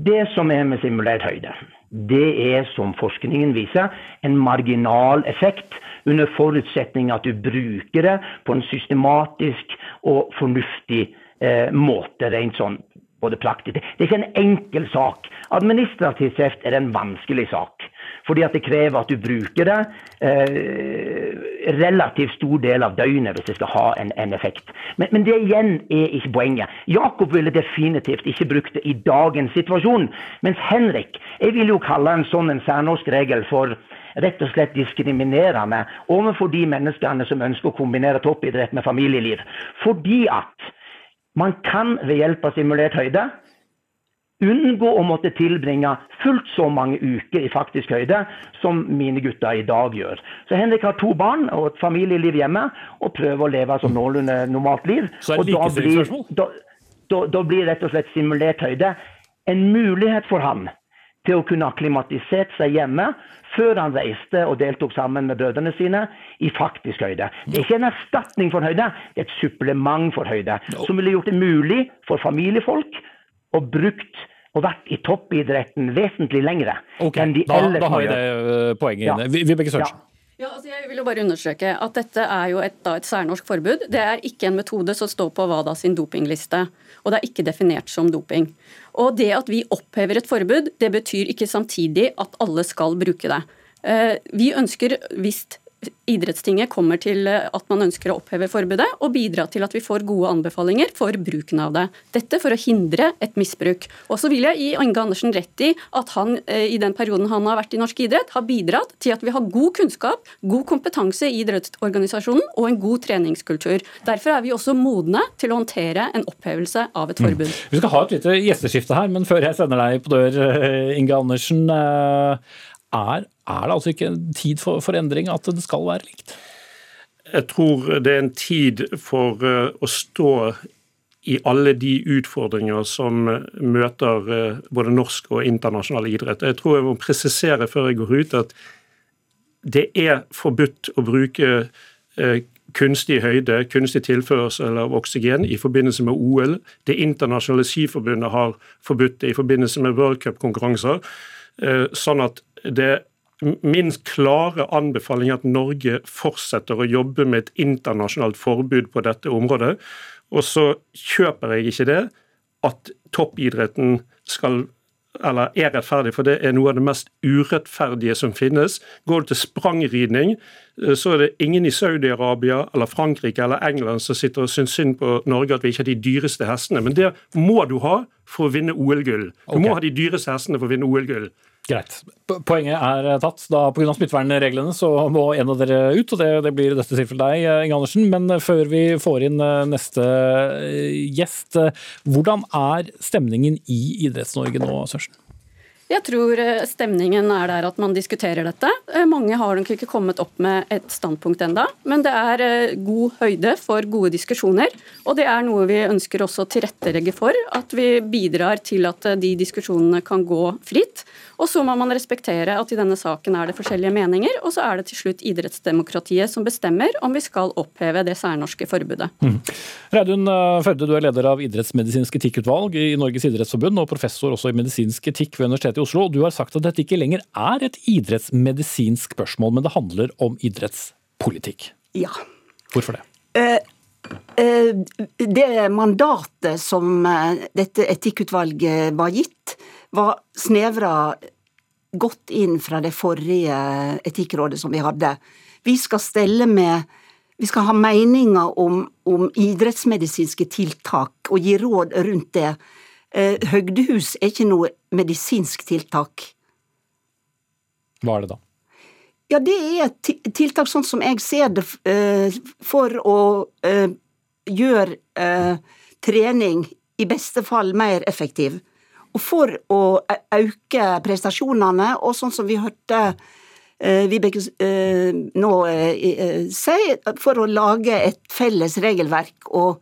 Speaker 8: Det som er med simulert høyde, det er, som forskningen viser, en marginal effekt under forutsetning at du bruker det på en systematisk og fornuftig eh, måte. rent sånn både praktisk. Det er ikke en enkel sak. Administrativt sett er det en vanskelig sak. Fordi at det krever at du bruker det eh, relativt stor del av døgnet hvis det skal ha en, en effekt. Men, men, det igjen er ikke poenget. Jakob ville definitivt ikke brukt det i dagens situasjon. Mens Henrik Jeg vil jo kalle en sånn en særnorsk regel for rett og slett diskriminerende overfor de menneskene som ønsker å kombinere toppidrett med familieliv. Fordi at man kan ved hjelp av simulert høyde unngå å måtte tilbringe fullt så mange uker i faktisk høyde som mine gutter i dag gjør. Så Henrik har to barn og et familieliv hjemme og prøver å leve som noenlunde normalt liv.
Speaker 1: Så er det
Speaker 8: blir, da, da, da blir rett og slett simulert høyde en mulighet for han til å kunne akklimatisert seg hjemme før han reiste og deltok sammen med brødrene sine i faktisk høyde. Det er ikke en erstatning for høyde, det er et supplement for høyde. Som ville gjort det mulig for familiefolk å brukt og vært i toppidretten vesentlig lengre
Speaker 1: okay,
Speaker 8: enn de
Speaker 1: da,
Speaker 8: ellers
Speaker 1: da har vi det uh, poenget inne. Ja. Vibeke Sørensen.
Speaker 6: Ja. Ja, altså jeg vil jo bare understreke at Dette er jo et, da, et særnorsk forbud. Det er ikke en metode som står på WADA sin dopingliste. Og det er ikke definert som doping. Og Det at vi opphever et forbud, det betyr ikke samtidig at alle skal bruke det. Uh, vi ønsker visst Idrettstinget kommer til eh, at man ønsker å oppheve forbudet, og bidra til at vi får gode anbefalinger for bruken av det. Dette for å hindre et misbruk. Og så vil jeg gi Inge Andersen rett i at han eh, i den perioden han har vært i norsk idrett, har bidratt til at vi har god kunnskap, god kompetanse i idrettsorganisasjonen og en god treningskultur. Derfor er vi også modne til å håndtere en opphevelse av et mm. forbud. Mm.
Speaker 1: Vi skal ha et lite gjesteskifte her, men før jeg sender deg på dør, eh, Inge Andersen. Er, er, det altså ikke tid for, for endring at det skal være likt?
Speaker 7: Jeg tror det er en tid for uh, å stå i alle de utfordringer som møter uh, både norsk og internasjonal idrett. Jeg tror jeg må presisere før jeg går ut at det er forbudt å bruke kunstig høyde, kunstig tilførsel av oksygen i forbindelse med OL. Det internasjonale skiforbundet har forbudt det i forbindelse med worldcupkonkurranser. Eh, sånn at det Min klare anbefaling er at Norge fortsetter å jobbe med et internasjonalt forbud på dette området. Og så kjøper jeg ikke det at toppidretten skal eller er rettferdig, for det er noe av det mest urettferdige som finnes. Går du til sprangridning, eh, så er det ingen i Saudi-Arabia eller Frankrike eller England som sitter og syns synd på Norge at vi ikke har de dyreste hestene. Men det må du ha for å vinne OL-gull. Du okay. må ha de dyreste hestene for å vinne OL-gull.
Speaker 1: Greit. Poenget er tatt. da Pga. smittevernreglene så må en av dere ut, og det, det blir i dette tilfellet deg, Inge Andersen. Men før vi får inn eh, neste eh, gjest, eh, hvordan er stemningen i Idretts-Norge nå, Sørensen?
Speaker 6: Jeg tror eh, stemningen er der at man diskuterer dette. Eh, mange har nok ikke kommet opp med et standpunkt enda, men det er eh, god høyde for gode diskusjoner. Og det er noe vi ønsker også å tilrettelegge for, at vi bidrar til at de diskusjonene kan gå fritt. Og så må man respektere at i denne saken er det forskjellige meninger, og så er det til slutt idrettsdemokratiet som bestemmer om vi skal oppheve det særnorske forbudet. Mm.
Speaker 1: Reidun Førde, du er leder av idrettsmedisinsk etikkutvalg i Norges idrettsforbund og professor også i medisinsk etikk ved Universitetet i Oslo. Du har sagt at dette ikke lenger er et idrettsmedisinsk spørsmål, men det handler om idrettspolitikk.
Speaker 9: Ja.
Speaker 1: Hvorfor det?
Speaker 9: Uh, uh, det mandatet som uh, dette etikkutvalget var gitt, var snevra godt inn fra det forrige etikkrådet som vi hadde. Vi skal stelle med vi skal ha meninger om, om idrettsmedisinske tiltak og gi råd rundt det. Eh, høgdehus er ikke noe medisinsk tiltak.
Speaker 1: Hva er det da?
Speaker 9: Ja, det er et tiltak sånn som jeg ser det, eh, for å eh, gjøre trening i beste fall mer effektiv. Og for å øke prestasjonene, og sånn som vi hørte Vibeke nå si, for å lage et felles regelverk og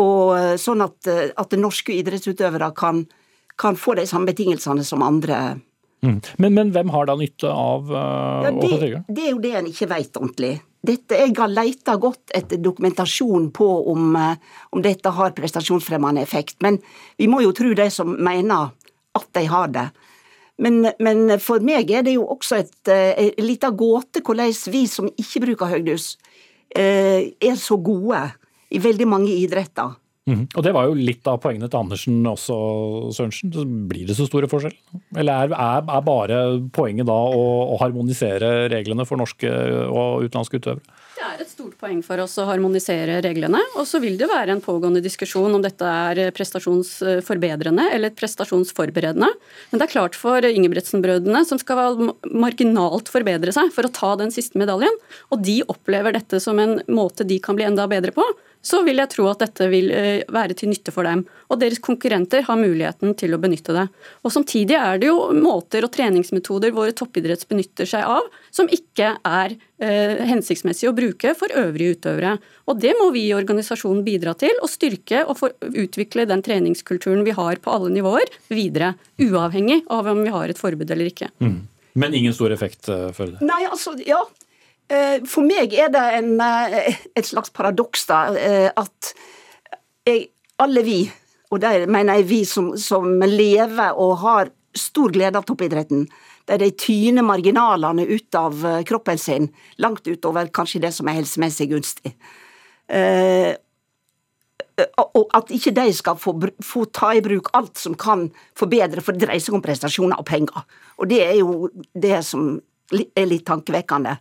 Speaker 9: og eh, sånn at, eh, at norske idrettsutøvere kan, kan, få de samme betingelsene som andre.
Speaker 1: Mm. Men, men, hvem har da nytte av uh,
Speaker 9: ja, det, det er jo det en ikke vet ordentlig. Dette, jeg har leita godt etter dokumentasjon på om, om, dette har prestasjonsfremmende effekt, men vi må jo tro de som mener at de har det. Men, men for meg er det jo også et lita gåte hvordan vi som ikke bruker høydehus, er så gode i veldig mange idretter.
Speaker 1: Mm. Og Det var jo litt av poengene til Andersen også, Sørensen. Blir det så store forskjell? Eller er, er, er bare poenget da å, å, harmonisere reglene for norske og utenlandske utøvere?
Speaker 6: Det er et stort poeng for oss å harmonisere reglene. Og så vil det være en pågående diskusjon om dette er prestasjonsforbedrende eller prestasjonsforberedende. Men det er klart for Ingebrigtsen-brødrene, som skal marginalt forbedre seg for å ta den siste medaljen, og de opplever dette som en måte de kan bli enda bedre på, så vil jeg tro at dette vil eh, være til nytte for dem. Og deres konkurrenter har muligheten til å benytte det. Og Samtidig er det jo måter og treningsmetoder våre toppidretts benytter seg av, som ikke er eh, hensiktsmessig å bruke for øvrige utøvere. Og Det må vi i organisasjonen bidra til, å styrke og utvikle den treningskulturen vi har på alle nivåer, videre. Uavhengig av om vi har et forbud eller ikke. Mm.
Speaker 1: Men ingen stor effekt føler du?
Speaker 9: Nei, altså, ja, Eh, for meg er det en, eh, et slags paradoks, da, eh, at jeg, alle vi, og det mener jeg vi som, som, lever og har stor glede av toppidretten, der de tyner marginalene ut av kroppen sin, langt utover kanskje det som er helsemessig gunstig. Og at ikke de skal få, få, ta i bruk alt som kan forbedre, for det dreier seg om prestasjoner og penger. Og det er jo det som er litt tankevekkende.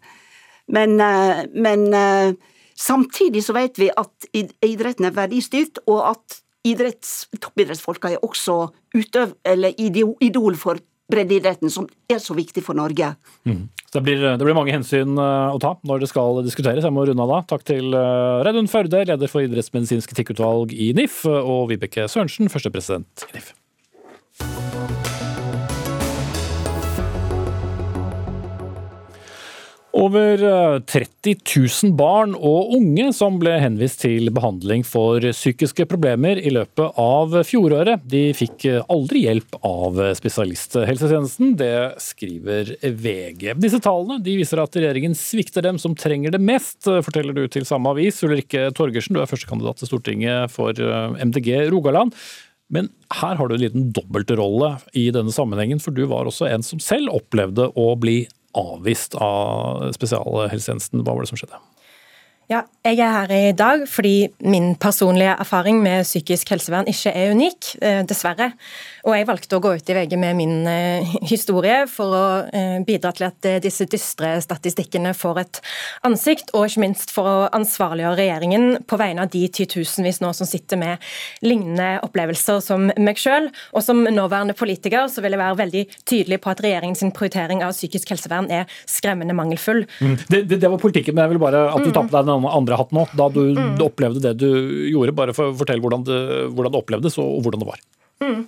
Speaker 9: Men, eh, men eh, samtidig så vet vi at idretten er verdistyrt, og at idretts, toppidrettsfolka er også utøv, eller idol for breddeidretten, som er så viktig for Norge. Mm.
Speaker 1: Det, blir, det, blir, mange hensyn eh, å ta når det skal diskuteres. Jeg må runde av da. Takk til Reidun Førde, leder for idrettsmedisinsk etikkutvalg i NIF, og Vibeke Sørensen, førstepresident i NIF. Over 30 eh, 000 barn og unge som ble henvist til behandling for psykiske problemer i løpet av fjoråret. De fikk aldri hjelp av spesialisthelsetjenesten, det skriver VG. Disse tallene viser at regjeringen svikter dem som trenger det mest, forteller du til samme avis. Ulrikke Torgersen, du er førstekandidat til Stortinget for eh, MDG Rogaland. Men her har du en liten dobbeltrolle i denne sammenhengen, for du var også en som selv opplevde å bli avvist av spesialhelsetjenesten. Hva var det som skjedde?
Speaker 10: Ja, jeg er her i dag fordi min personlige erfaring med psykisk helsevern ikke er unik, eh, dessverre. Og jeg valgte å gå ut i VG med min eh, historie for å eh, bidra til at disse dystre statistikkene får et ansikt, og ikke minst for å ansvarliggjøre regjeringen på vegne av de titusenvis nå som sitter med lignende opplevelser som meg sjøl. Og som nåværende politiker så vil jeg være veldig tydelig på at regjeringens prioritering av psykisk helsevern er skremmende mangelfull.
Speaker 1: Mm. Det, det, det, var politikken, men jeg vil bare at du tar på deg den andre hatt nå, da du, mm. du opplevde det du gjorde. Bare for å fortelle hvordan det, hvordan det opplevdes og hvordan det var. Mm.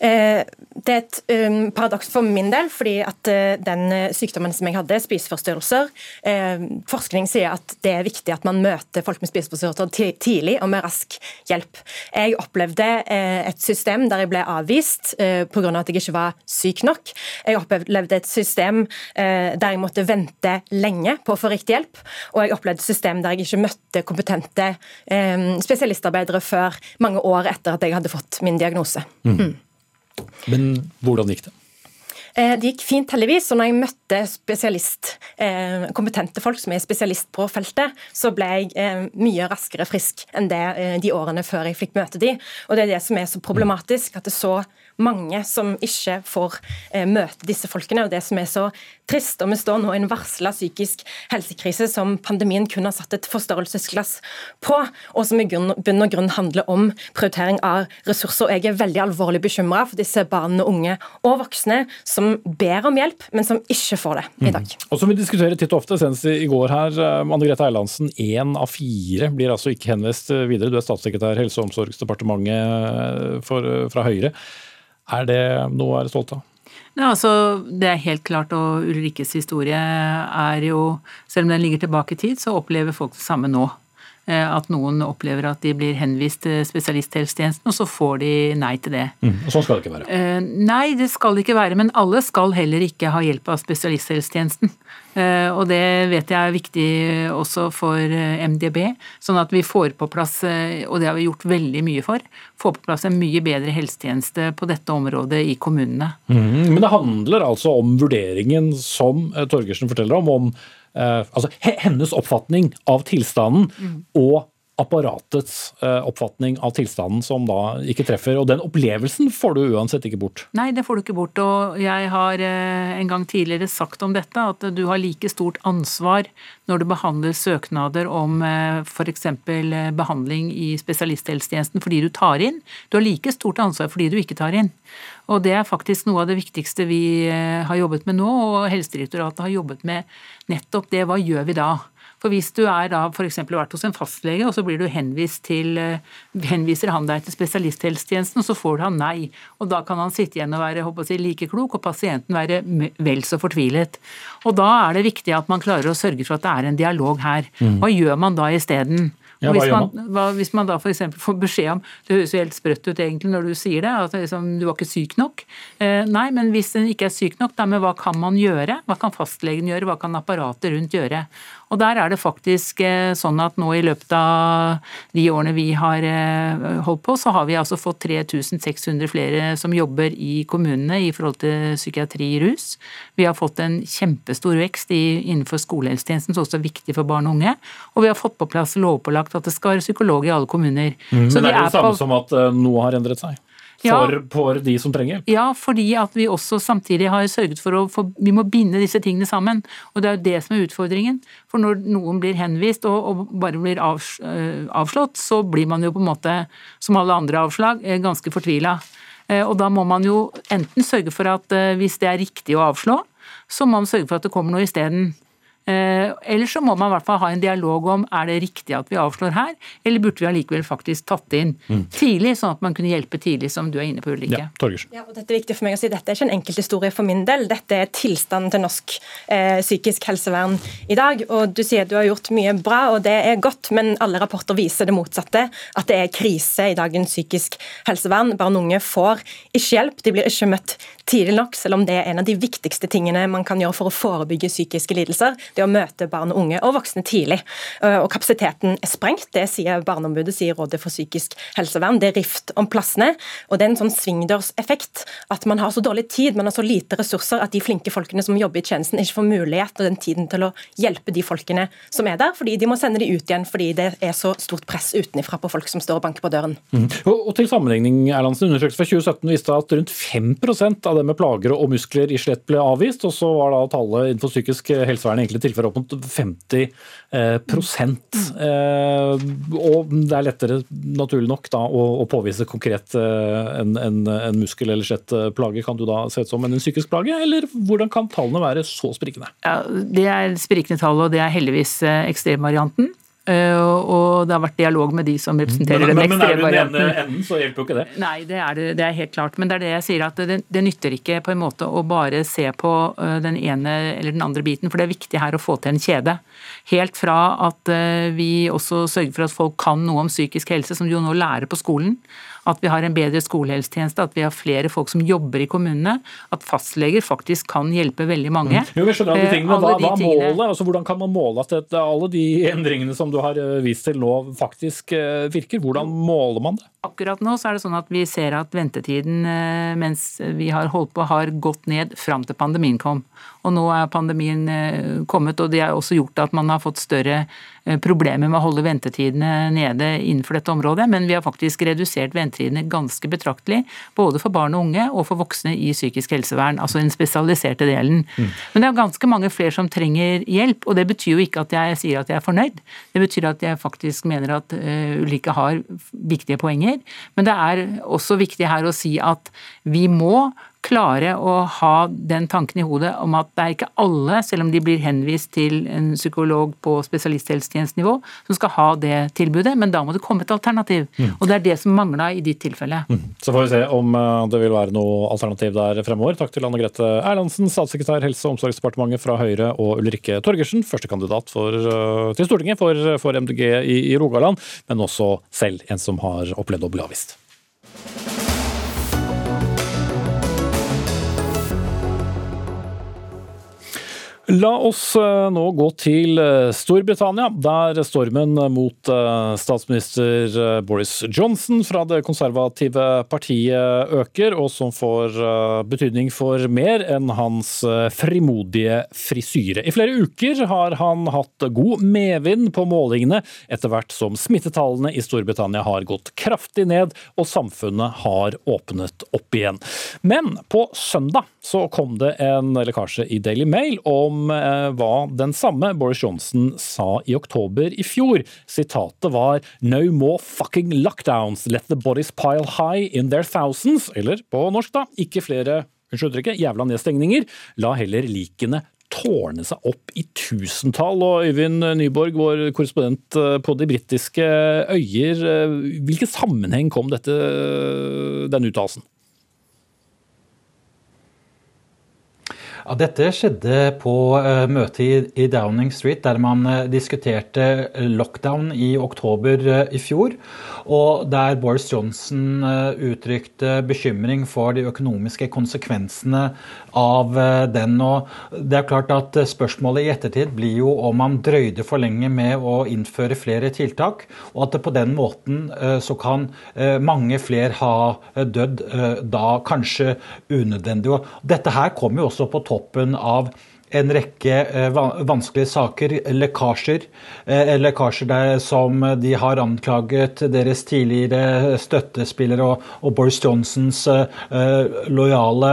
Speaker 10: Eh, det er et um, paradoks for min del, fordi at uh, den sykdommen som jeg hadde, spiseforstyrrelser eh, Forskning sier at det er viktig at man møter folk med spiseforstyrrelser tidlig og med rask hjelp. Jeg opplevde eh, et system der jeg ble avvist pga. Av at jeg ikke var syk nok. Jeg opplevde et system eh, der jeg måtte vente lenge på å få riktig hjelp, og jeg opplevde et system der jeg ikke møtte kompetente eh, spesialistarbeidere før mange år etter at jeg hadde fått min diagnose. Mm.
Speaker 1: Men hvordan gikk det?
Speaker 10: Eh, det gikk fint, heldigvis. Og når jeg møtte spesialist, eh, kompetente folk som er spesialist på feltet, så ble jeg eh, mye raskere frisk enn det de årene før jeg fikk møte de. Og det er det som er så problematisk, at det så mange som ikke får møte disse folkene. Og det som er så trist, og vi står nå i en varsla psykisk helsekrise som pandemien kun har satt et forstørrelsesglass på, og som i bunn og grunn handler om prioritering av ressurser. Og jeg er veldig alvorlig bekymra for disse barn og unge og voksne som ber om hjelp, men som ikke får det i dag.
Speaker 1: Mm. Og som vi diskuterer titt og ofte, senest i går her, eh, Anne Grete Eilandsen, én av fire blir altså ikke henvist videre. Du er statssekretær Helse- og omsorgsdepartementet eh, for, eh, fra Høyre. Er det noe å være stolt av?
Speaker 11: Ja, altså, det er helt klart, og Ulrikkes historie er jo Selv om den ligger tilbake i tid, så opplever folk det samme nå. Eh, at noen opplever at de blir henvist til spesialisthelsetjenesten, og så får de nei til det.
Speaker 1: Mm, og Sånn skal det ikke være?
Speaker 11: Eh, nei, det skal det ikke være. Men alle skal heller ikke ha hjelp av spesialisthelsetjenesten. Eh, og det vet jeg er viktig også for MDB, sånn at vi får på plass, og det har vi gjort veldig mye for, få på plass en mye bedre helsetjeneste på dette området i kommunene.
Speaker 1: Mm, men det handler altså om vurderingen som Torgersen forteller om, om altså hennes oppfatning av tilstanden mm. og apparatets eh, oppfatning av tilstanden som da ikke treffer. Og den opplevelsen får du uansett ikke bort.
Speaker 11: Nei, det får du ikke bort. Og jeg har eh, en gang tidligere sagt om dette at du har like stort ansvar når du behandler søknader om eh, f.eks. behandling i spesialisthelsetjenesten fordi du tar inn. Du har like stort ansvar fordi du ikke tar inn. Og det er faktisk noe av det viktigste vi har jobbet med nå, og Helsedirektoratet har jobbet med nettopp det. Hva gjør vi da? For hvis du er da f.eks. vært hos en fastlege, og så blir du henvist til, eh, henviser han deg til spesialisthelsetjenesten, og så får du han nei. Og da kan han sitte igjen og være håper si, like klok, og pasienten være vel så fortvilet. Og da er det viktig at man klarer å sørge for at det er en dialog her. Mm. Hva gjør man da isteden? Ja, hvis, man, hva, hvis man da f.eks. får beskjed om Det høres jo helt sprøtt ut egentlig når du sier det, at liksom, du var ikke syk nok. Eh, nei, men hvis den ikke er syk nok, da med hva kan man gjøre? Hva kan fastlegen gjøre? Hva kan apparatet rundt gjøre? Og der er det faktisk eh, sånn at nå i løpet av de årene vi har eh, holdt på, så har vi altså fått 3600 flere som jobber i kommunene i forhold til psykiatri rus. Vi har fått en kjempestor vekst innenfor skolehelsetjenesten, som også er viktig for barn og unge. Og vi har fått på plass lovpålagt at det skal være psykolog i alle kommuner.
Speaker 1: Mm, men er jo det samme på... som at eh, noe har endret seg? For, for, de som trenger hjelp?
Speaker 11: Ja, fordi at vi også samtidig har sørget for å få, Vi må binde disse tingene sammen. Og det er jo det som er utfordringen. For når noen blir henvist og, og bare blir av, eh, avslått, så blir man jo på en måte, som alle andre avslag, eh, ganske fortvila. Og da må man jo enten sørge for at hvis det er riktig å avslå, så må man sørge for at det kommer noe isteden. Eh, eller så må man i hvert fall ha en dialog om er det riktig at vi avslår her, eller burde vi allikevel faktisk tatt inn mm. tidlig, sånn at man kunne hjelpe tidlig, som du er inne på, Ulrikke.
Speaker 10: Ja, ja, og dette er viktig for meg å si, dette er ikke en enkelthistorie for min del. Dette er tilstanden til norsk eh, psykisk helsevern i dag. og Du sier du har gjort mye bra, og det er godt, men alle rapporter viser det motsatte. At det er krise i dagens psykisk helsevern. Barn og unge får ikke hjelp, de blir ikke møtt tidlig nok, selv om det er en av de viktigste tingene man kan gjøre for å forebygge psykiske lidelser det å møte barn og unge og voksne tidlig. Eh, og Kapasiteten er sprengt, det sier Barneombudet, sier Rådet for psykisk helsevern. Det er rift om plassene, og det er en sånn svingdørseffekt. At man har så dårlig tid, men har så lite ressurser at de flinke folkene som jobber i tjenesten, ikke får mulighet og den tiden til å hjelpe de folkene som er der, fordi de må sende de ut igjen fordi det er så stort press utenfra på folk som står og banker på døren.
Speaker 1: Mm. Og, til sammenligning, Erlandsen, undersøkelse fra 2017 viste at rundt 5% av dem med plager og muskler i skjelett ble avvist, og så var da tallet innenfor psykisk helsevern enkelte tilfeller opp mot 50 eh, prosent. Eh, og det er lettere, naturlig nok, da, å, påvise konkret eh, en, en, en muskel- eller skjelettplage kan du da se ut som en psykisk plage, eller hvordan kan tallene være så sprikende?
Speaker 11: Ja, det er sprikende tall, og det er heldigvis ekstremvarianten. Uh, og det har vært dialog med de som representerer
Speaker 1: men,
Speaker 11: den ekstreme
Speaker 1: varianten. Men er du den ene enden, så hjelper jo ikke det.
Speaker 11: Nei, det er, det, det er helt klart. Men det er det jeg sier, at det, det, nytter ikke på en måte å bare se på uh, den ene eller den andre biten, for det er viktig her å få til en kjede. Helt fra at uh, vi også sørger for at folk kan noe om psykisk helse, som de jo nå lærer på skolen at vi har en bedre skolehelsetjeneste, at vi har flere folk som jobber i kommunene, at fastleger faktisk kan hjelpe veldig mange.
Speaker 1: Mm. Jo, jeg skjønner alle tingene, men hva, hva tingene... målet? Altså, hvordan kan man måle at alle de endringene som du har eh, vist til nå, faktisk eh, virker? Hvordan måler man det?
Speaker 11: Akkurat nå så er det sånn at vi ser at ventetiden eh, mens vi har holdt på, har gått ned fram til pandemien kom. Og nå er pandemien kommet, og det har også gjort at man har fått større problemer med å holde ventetidene nede innenfor dette området. Men vi har faktisk redusert ventetidene ganske betraktelig, både for barn og unge og for voksne i psykisk helsevern, altså den spesialiserte delen. Mm. Men det er ganske mange flere som trenger hjelp, og det betyr jo ikke at jeg sier at jeg er fornøyd. Det betyr at jeg faktisk mener at ulike har viktige poenger, men det er også viktig her å si at vi må klare å ha den tanken i hodet om at det er ikke alle, selv om de blir henvist til en psykolog på spesialisthelsetjenestenivå, som skal ha det tilbudet, men da må det komme et alternativ. Mm. Og det er det som mangla i ditt tilfelle. Mm.
Speaker 1: Så får vi se om eh, det vil være noe alternativ der fremover. Takk til Anne Grete Erlandsen, statssekretær Helse- og omsorgsdepartementet fra Høyre, og Ulrikke Torgersen, førstekandidat eh, til Stortinget for, for MDG i, i Rogaland, men også selv en som har opplevd å bli avvist. La oss eh, nå gå til eh, Storbritannia, der stormen mot eh, statsminister Boris Johnson fra det konservative partiet øker, og som får betydning for mer enn hans frimodige frisyre. I flere uker har han hatt god medvind på målingene, etter hvert som smittetallene i Storbritannia har gått kraftig ned og samfunnet har åpnet opp igjen. Men på søndag så kom det en lekkasje i Daily Mail om om eh, hva den samme Boris Johnson sa i oktober i fjor. Sitatet var No more fucking lockdowns, let the bodies pile high in their thousands. Eller på norsk, da, ikke flere unnskyld jævla nedstengninger. La heller likene tårne seg opp i tusentall. Og Øyvind Nyborg, vår korrespondent eh, på de britiske øyer, eh, hvilken sammenheng kom dette, denne uttalelsen?
Speaker 12: Ja, dette skjedde på uh, møtet i, Downing Street, der man uh, diskuterte lockdown i oktober i fjor. Og der Boris Johnson uttrykte bekymring for de økonomiske konsekvensene av den. Og det er klart at Spørsmålet i ettertid blir jo om man drøyde for lenge med å innføre flere tiltak, og at det på den måten så kan mange flere ha dødd da kanskje unødvendig. Og dette her kommer jo også på topp toppen av en rekke eh, vanskelige saker, lekkasjer. Eh, lekkasjer der som de har anklaget deres tidligere støttespillere og, Boris Johnsons uh, lojale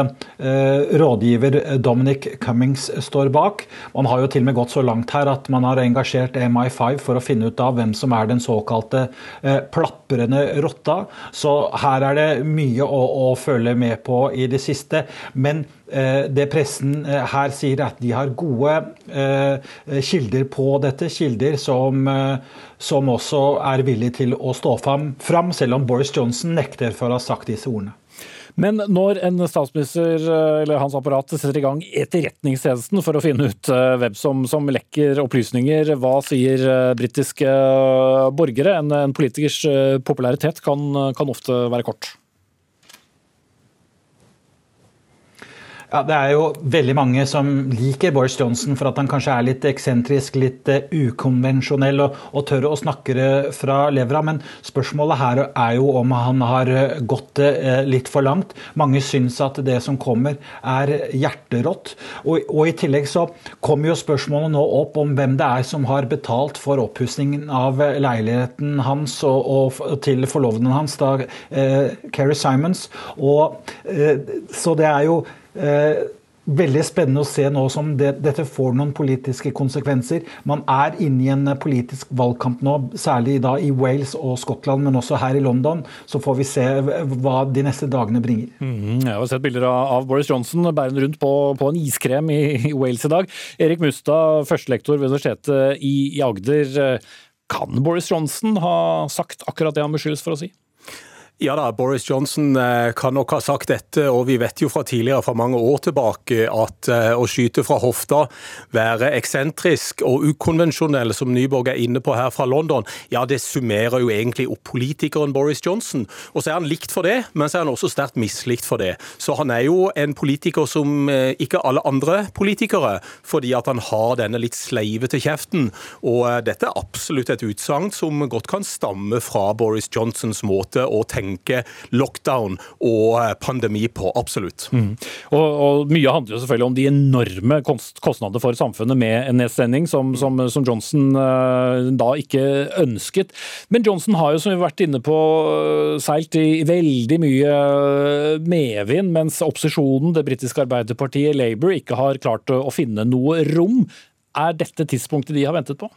Speaker 12: rådgiver Dominic Cummings står bak. Man har jo til og med gått så langt her at man har engasjert MI5 for å finne ut av hvem som er den såkalte plaprende rotta. Så her er det mye å, å følge med på i det siste. Men det pressen her sier, at de har gode kilder på dette. Kilder som, som også er villige til å stå fram, selv om Boris Johnson nekter for å ha sagt disse ordene.
Speaker 1: Men når en statsminister eller hans apparat setter i gang Etterretningstjenesten for å finne ut hvem som, som lekker opplysninger, hva sier britiske borgere? En, en politikers popularitet kan, kan ofte være kort.
Speaker 12: Ja, Det er jo veldig mange som liker Boris Johnson for at han kanskje er litt eksentrisk, litt uh, ukonvensjonell og, og, tør å snakke fra levra. Men spørsmålet her er jo om han har eh, gått uh, litt for langt. Mange syns at det som kommer er hjerterått. Og, og, i tillegg så kommer jo spørsmålet nå opp om hvem det er som har betalt for oppussingen av leiligheten hans og, og til forloveden hans, da eh, Kerry Simons. Og, så det er jo Eh, veldig spennende å se nå som det, dette får noen politiske konsekvenser. Man er inne i en politisk valgkamp nå, særlig da i Wales og Skottland, men også her i London. Så får vi se hva de neste dagene bringer.
Speaker 1: Mm, jeg har sett bilder av Boris Johnson bærende rundt på, på, en iskrem i, i, Wales i dag. Erik Mustad, førstelektor ved Universitetet i, i Agder. Kan Boris Johnson ha sagt akkurat det han beskyldes for å si?
Speaker 13: Ja da, Boris Johnson eh, kan nok ha sagt dette, og vi vet jo fra tidligere, fra mange år tilbake, at eh, å skyte fra hofta, være eksentrisk og ukonvensjonell, som Nyborg er inne på her fra London, ja det summerer jo egentlig opp politikeren Boris Johnson. Og så er han likt for det, men så er han også sterkt mislikt for det. Så han er jo en politiker som eh, ikke alle andre politikere, fordi at han har denne litt sleivete kjeften. Og dette er absolutt et utsagn som godt kan stamme fra Boris Johnsons måte å tenke tenke lockdown og eh, pandemi på. Absolutt. Mm.
Speaker 1: Og, og, Mye handler jo selvfølgelig om de enorme kostnader for samfunnet med en nedstengning, som, som, som, Johnson uh, da ikke ønsket. Men Johnson har jo, som vi har vært inne på, seilt i veldig mye medvind, mens opposisjonen, det britiske arbeiderpartiet Labour, ikke har klart å finne noe rom. Er dette tidspunktet de har ventet på?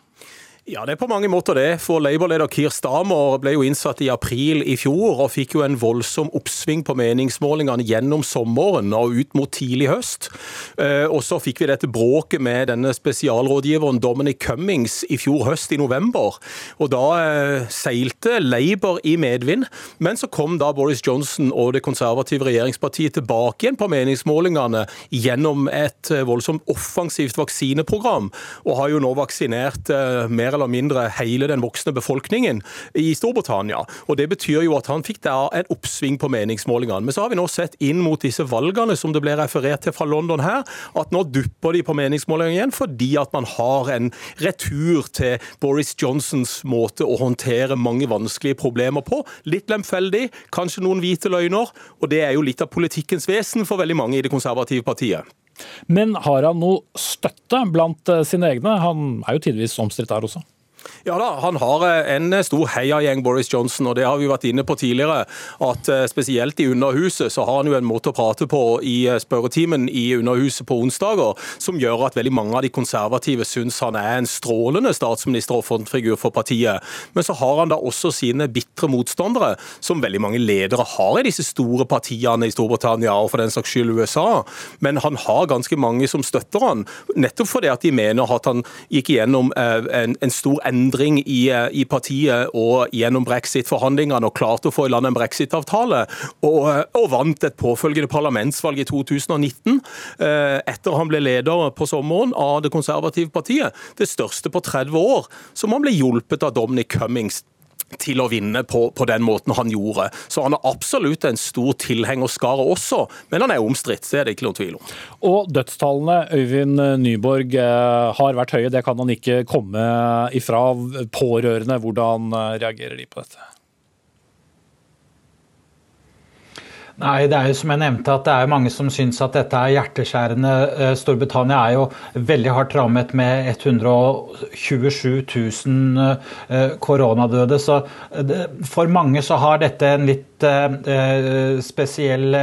Speaker 13: Ja, det er på mange måter det. For Labour-leder Keir Stamer ble jo innsatt i april i fjor, og fikk jo en voldsom oppsving på meningsmålingene gjennom sommeren og ut mot tidlig høst. Eh, og så fikk vi dette bråket med denne spesialrådgiveren Dominic Cummings i fjor høst, i november. Og da eh, seilte Labour i medvind, men så kom da Boris Johnson og det konservative regjeringspartiet tilbake igjen på meningsmålingene gjennom et eh, voldsomt offensivt vaksineprogram, og har jo nå vaksinert mer eller mindre hele den voksne befolkningen i Storbritannia. Og Det betyr jo at han fikk da en oppsving på meningsmålingene. Men så har vi nå sett inn mot disse valgene som det ble referert til fra London her, at nå dupper de på meningsmålingene igjen fordi at man har en retur til Boris Johnsons måte å håndtere mange vanskelige problemer på. Litt lemfeldig, kanskje noen hvite løgner, og det er jo litt av politikkens vesen for veldig mange i det konservative partiet.
Speaker 1: Men har han noe støtte blant eh, sine egne? Han er jo tidvis omstridt der også.
Speaker 13: Ja da, han har eh, en stor heiagjeng, Boris Johnson, og det har vi vært inne på tidligere. At eh, spesielt i Underhuset så har han jo en måte å prate på i eh, spørretimen i Underhuset på onsdager som gjør at veldig mange av de konservative syns han er en strålende statsminister og frontfigur for partiet. Men så har han da også sine bitre motstandere, som veldig mange ledere har i disse store partiene i Storbritannia og for den saks skyld USA. Men han har ganske mange som støtter han, nettopp fordi at de mener at han gikk igjennom en, en stor endring endring i, eh, i partiet og gjennom brexit-forhandlingene og klarte å få i land en brexit-avtale, og, eh, og, vant et påfølgende parlamentsvalg i 2019, eh, etter han ble leder på sommeren av Det konservative partiet, det største på 30 år, som han ble hjulpet av Dominic Cummings til å vinne på, på, den måten han gjorde. Så han har absolutt en stor tilhengerskare også, men han er omstridt, det er det ikke noen tvil om.
Speaker 1: Og dødstallene, Øyvind Nyborg, eh, har vært høye, det kan han ikke komme ifra. Pårørende, hvordan eh, reagerer de på dette?
Speaker 12: Nei, det er jo som jeg nevnte at det er mange som syns at dette er hjerteskjærende. Eh, Storbritannia er jo veldig hardt rammet med 127 000 eh, koronadøde. Så for mange så har dette en litt eh, spesiell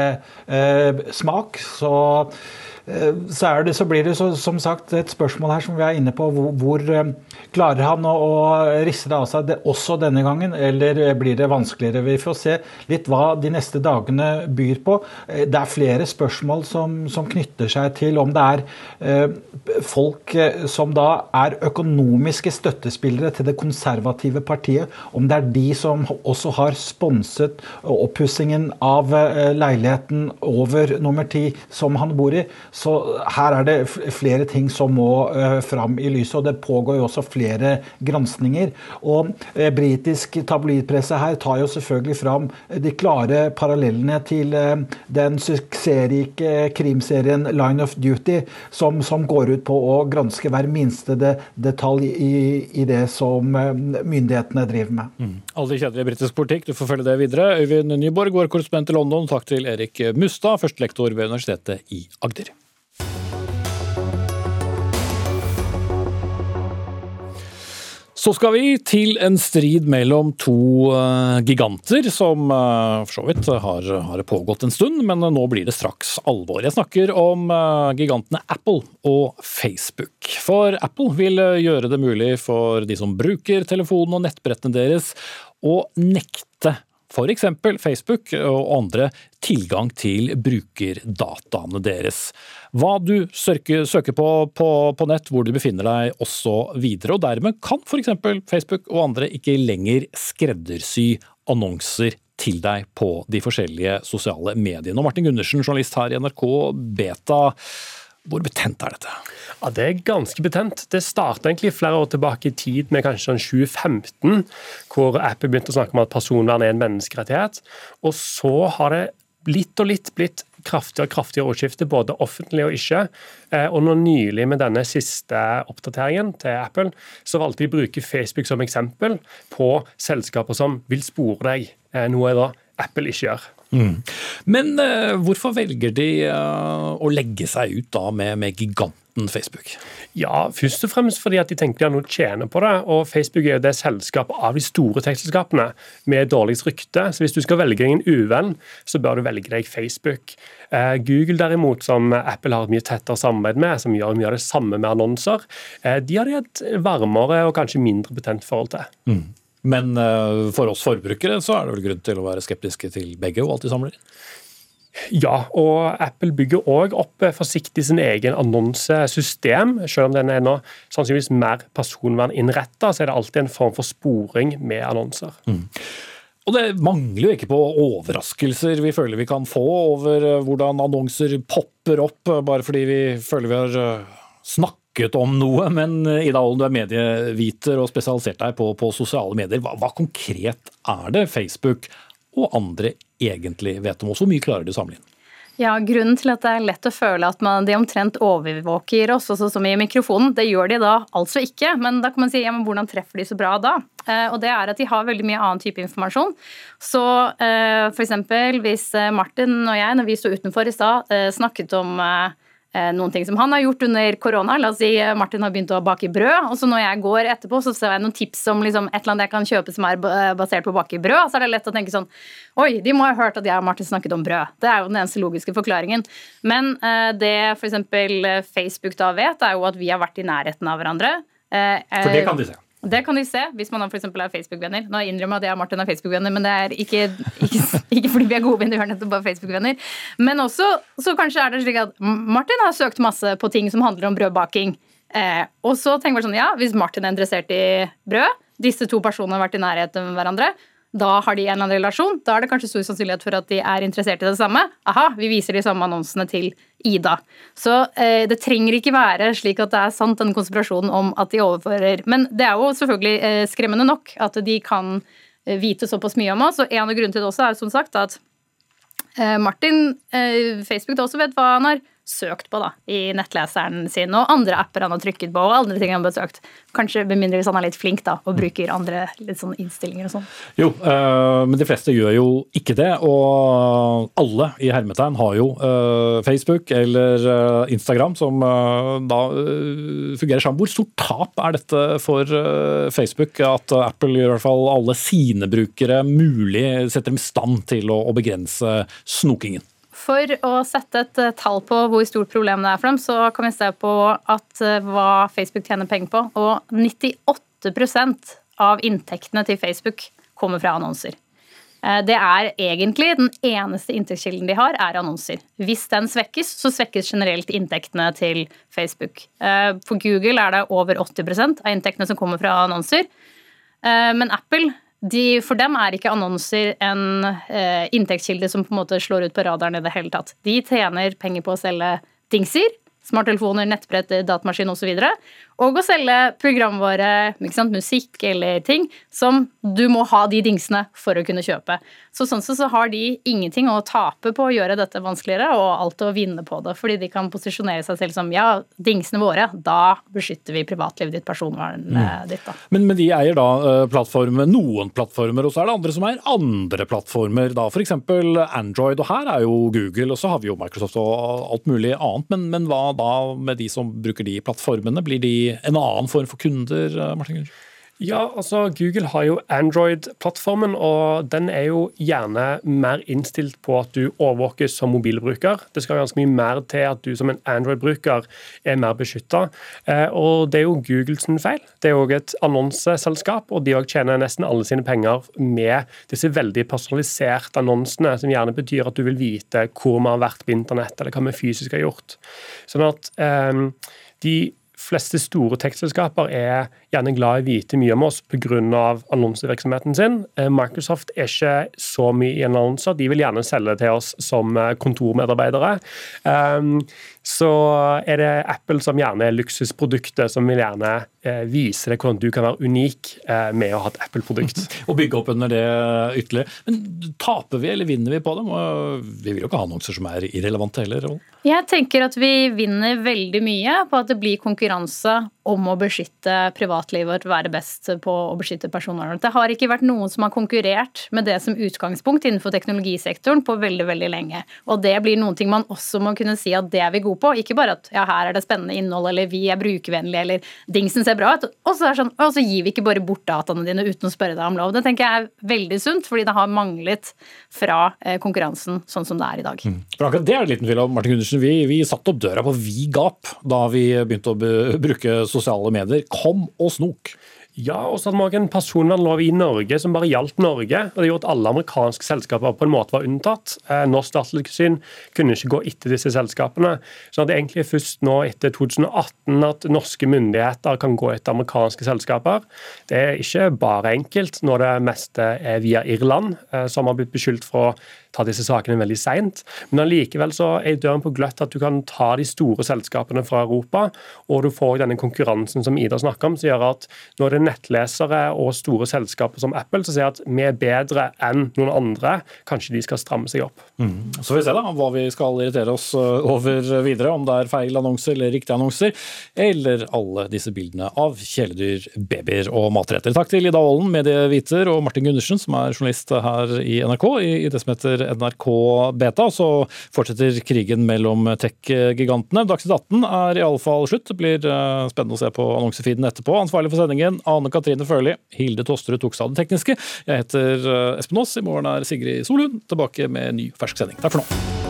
Speaker 12: smak. Så Eh, så, det, så, blir det så, som sagt et spørsmål her som vi er inne på. Hvor, hvor eh, klarer han å, å risse det av seg det, også denne gangen, eller blir det vanskeligere? Vi får se litt hva de neste dagene byr på. Eh, det er flere spørsmål som, som knytter seg til om det er eh, folk som da er økonomiske støttespillere til det konservative partiet, om det er de som også har sponset oppussingen av leiligheten over nummer ti som han bor i. Så her er det flere ting som må uh, fram i lyset, og det pågår jo også flere granskninger. Og uh, britisk tabloidpresse her tar jo selvfølgelig fram de klare parallellene til den suksessrike krimserien Line of Duty, som, som, går ut på å granske hver minste detalj i, i, det som myndighetene driver med.
Speaker 1: Mm. Aldri kjedelig britisk politikk, du får følge det videre. Øyvind Nyborg, vår korrespondent i London, takk til Erik Mustad, førstelektor ved Universitetet i Agder. Så skal vi til en strid mellom to uh, giganter, som uh, for så vidt har, har, pågått en stund, men nå blir det straks alvor. Jeg snakker om uh, gigantene Apple og Facebook. For Apple vil gjøre det mulig for de som bruker telefonen og nettbrettene deres, å nekte f.eks. Facebook og andre tilgang til brukerdataene deres. Hva du søker, på, på, nett, hvor du befinner deg osv. Og dermed kan f.eks. Facebook og andre ikke lenger skreddersy annonser til deg på de forskjellige sosiale mediene. Og Martin Gundersen, journalist her i NRK Beta. Hvor betent er dette?
Speaker 14: Ja, Det er ganske betent. Det starta egentlig flere år tilbake i tid, med kanskje sånn 2015, hvor Apple begynte å snakke om at personvern er en menneskerettighet. Og så har det litt og litt blitt kraftigere og kraftigere ordskifte, både offentlig og ikke. Eh, og nå nylig med denne siste oppdateringen til Apple, så valgte de å bruke Facebook som eksempel på selskaper som vil spore deg, eh, noe da Apple ikke gjør. Mm.
Speaker 1: Men uh, hvorfor velger de uh, å legge seg ut da med, med giganten Facebook?
Speaker 14: Ja, Først og fremst fordi at de tenker de har noe å tjene på det. og Facebook er jo det selskapet av de store tekstselskapene med dårligst rykte. Så hvis du skal velge deg en uvenn, så bør du velge deg Facebook. Uh, Google derimot, som Apple har et mye tettere samarbeid med, som gjør mye av det samme med annonser, de har de et varmere og kanskje mindre betent forhold til. Mm.
Speaker 1: Men eh, for oss forbrukere så er det vel grunn til å være skeptiske til begge og alt de samler inn?
Speaker 14: Ja, og Apple bygger òg opp eh, forsiktig sin egen annonsesystem. Selv om den er nå sannsynligvis mer personverninnretta, så er det alltid en form for sporing med annonser. Mm.
Speaker 1: Og det mangler jo ikke på overraskelser vi føler vi kan få over eh, hvordan annonser popper opp bare fordi vi føler vi har snakket snakket om noe, men eh, Ida Ollen, du er medieviter og spesialisert deg på, på sosiale medier. Hva, hva, konkret er det Facebook og andre egentlig vet om oss? Hvor mye klarer de å samle inn?
Speaker 15: Ja, Grunnen til at det er lett å føle at man, de omtrent overvåker oss, også som i mikrofonen, det gjør de da altså ikke. Men da kan man si ja, men hvordan treffer de så bra da? Eh, og det er at de har veldig mye annen type informasjon. Så eh, f.eks. hvis eh, Martin og jeg, når vi sto utenfor i stad, eh, snakket om eh, noen ting som han har gjort under korona. La oss si eh, Martin har begynt å bake brød, og så når jeg går etterpå, så ser jeg noen tips om liksom et eller annet jeg kan kjøpe som er eh, basert på å bake brød. Så er det lett å tenke sånn Oi, de må ha hørt at jeg og Martin snakket om brød. Det er jo den eneste logiske forklaringen. Men det f.eks. Facebook da vet, er jo at vi har vært i nærheten av hverandre.
Speaker 1: For det kan de se.
Speaker 15: Det kan de se hvis man f.eks. er Facebook-venner. Nå innrømmer jeg at jeg og Martin er Facebook-venner, men det er ikke, ikke, ikke, fordi vi er gode venner, vi er nettopp bare Facebook-venner. Men også så kanskje er det slik at Martin har søkt masse på ting som handler om brødbaking. Eh, og så tenker vi sånn, ja, hvis Martin er interessert i brød, disse to personene har vært i nærheten med hverandre, da har de en eller annen relasjon. Da er det kanskje stor sannsynlighet for at de er interessert i det samme. Aha, vi viser de samme annonsene til Ida. Så eh, det trenger ikke være slik at det er sant, denne konspirasjonen om at de overfører. Men det er jo selvfølgelig eh, skremmende nok at de kan eh, vite såpass mye om oss. Og en av grunnene til det også er som sagt at eh, Martin, eh, Facebook da også vet hva han har søkt på da, i nettleseren sin, og andre apper han har trykket på, og andre ting han har besøkt. Kanskje med mindre hvis han er litt flink da, og bruker andre sånn innstillinger og sånn.
Speaker 1: Jo, øh, men de fleste gjør jo ikke det, og alle i hermetegn har jo øh, Facebook eller øh, Instagram som da fungerer sammen. Hvor stort tap er dette for Facebook at Apple gjør i hvert fall alle sine brukere mulig, setter dem i stand til å, å begrense snokingen?
Speaker 15: For å sette et eh, tall på hvor stort problem det er for dem, så kan vi se på at eh, hva Facebook tjener penger på. Og 98% av inntektene til Facebook kommer fra annonser. Eh, det er egentlig den eneste inntektskilden de har, er annonser. Hvis den svekkes, så svekkes generelt inntektene til Facebook. For Google er det over 80% av inntektene som kommer fra annonser. Men Apple de, for dem er ikke annonser en eh, inntektskilde som på en måte slår ut på radaren i det hele tatt. De tjener penger på å selge dingser, smarttelefoner, nettbrett, datamaskin osv. Og, så og å selge programvare, musikk eller ting som du må ha de dingsene for å kunne kjøpe. Så sånn sett så har de ingenting å tape på å gjøre dette vanskeligere, og alt å vinne på det. Fordi de kan posisjonere seg selv som ja, dingsene våre, da beskytter vi privatlivet ditt, personvernet mm. ditt. da.
Speaker 1: Men, men, de eier da uh, plattformer, noen plattformer, og så er det andre som eier andre plattformer. da F.eks. Android, og her er jo Google, og så har vi jo Microsoft og alt mulig annet. Men, men hva da med de som bruker de plattformene? Blir de en annen form for kunder? Eh, Martin Gundersen?
Speaker 14: Ja, altså Google har jo Android-plattformen, og den er jo gjerne mer innstilt på at du overvåkes som mobilbruker. Det skal ganske mye mer til at du som en Android-bruker er mer beskytta. Eh, og det er jo Googles feil. Det er jo et annonseselskap, og de òg tjener nesten alle sine penger med disse veldig personaliserte annonsene, som gjerne betyr at du vil vite hvor vi har vært på internett, eller hva vi fysisk har gjort. Sånn at um, de fleste store tekstselskaper er gjerne glad i å vite mye om oss pga. annonsevirksomheten sin. Eh, Microsoft er ikke så mye i annonser. De vil gjerne selge til oss som eh, kontormedarbeidere. Så er det Apple som gjerne er luksusproduktet, som vil gjerne eh, vise deg hvordan du kan være unik med å ha et Apple-produkt. [LAUGHS]
Speaker 1: Og bygge opp under det ytterligere. Men taper vi eller vinner vi på dem? Vi vil jo ikke ha annonser som er irrelevante heller.
Speaker 15: Jeg tenker at vi vinner veldig mye på at det blir konkurranse om å beskytte privatlivet og være best på å beskytte personvernet. Det har ikke vært noen som har konkurrert med det som utgangspunkt innenfor teknologisektoren på veldig veldig lenge. Og det blir noen ting man også må kunne si at det er vi gode på. Ikke bare at ja, her er det spennende innhold, eller vi er brukervennlige, eller dingsen ser bra ut. Og så, sånn, og så gir vi ikke bare bort dataene dine uten å spørre deg om lov. Det tenker jeg er veldig sunt, fordi det har manglet fra eh, konkurransen sånn som det er i dag. Mm.
Speaker 1: det er det liten tvil om, Martin Gundersen. Vi, vi satte opp døra på vid gap da vi begynte å bruke sosiale medier. Kom og snok!
Speaker 14: Ja, og så hadde vi også en personvernlov i Norge som bare gjaldt Norge. og Det gjorde at alle amerikanske selskaper på en måte var unntatt. Eh, norsk datatilsyn kunne ikke gå etter disse selskapene. Så det er egentlig først nå etter 2018 at norske myndigheter kan gå etter amerikanske selskaper. Det er ikke bare enkelt når det meste er via Irland, eh, som har blitt beskyldt for å ta disse sakene veldig seint. Men allikevel så er døren på gløtt at du kan ta de store selskapene fra Europa, og du får denne konkurransen som Ida snakker om, som gjør at nå er det nettlesere og store selskaper som Apple som sier at vi er bedre enn noen andre. Kanskje de skal stramme seg opp.
Speaker 1: Mm. Så får vi se da hva vi skal irritere oss eh, over videre, om det er feil annonser eller riktige annonser, eller alle disse bildene av kjæledyr, babyer og matretter. Takk til Ida Aalen, medieviter, og Martin Gundersen, som er journalist her i NRK, i det som heter NRK Beta. Så fortsetter krigen mellom tech-gigantene. Dagsnytt 18 er iallfall slutt. Det blir eh, spennende å se på annonsefeeden etterpå. Ansvarlig for sendingen Ane Katrine Førli. Hilde Tosterud tok seg av det tekniske. Jeg heter eh, Espen Aas. I morgen er Sigrid Solund tilbake med ny fersk sending. Takk for nå.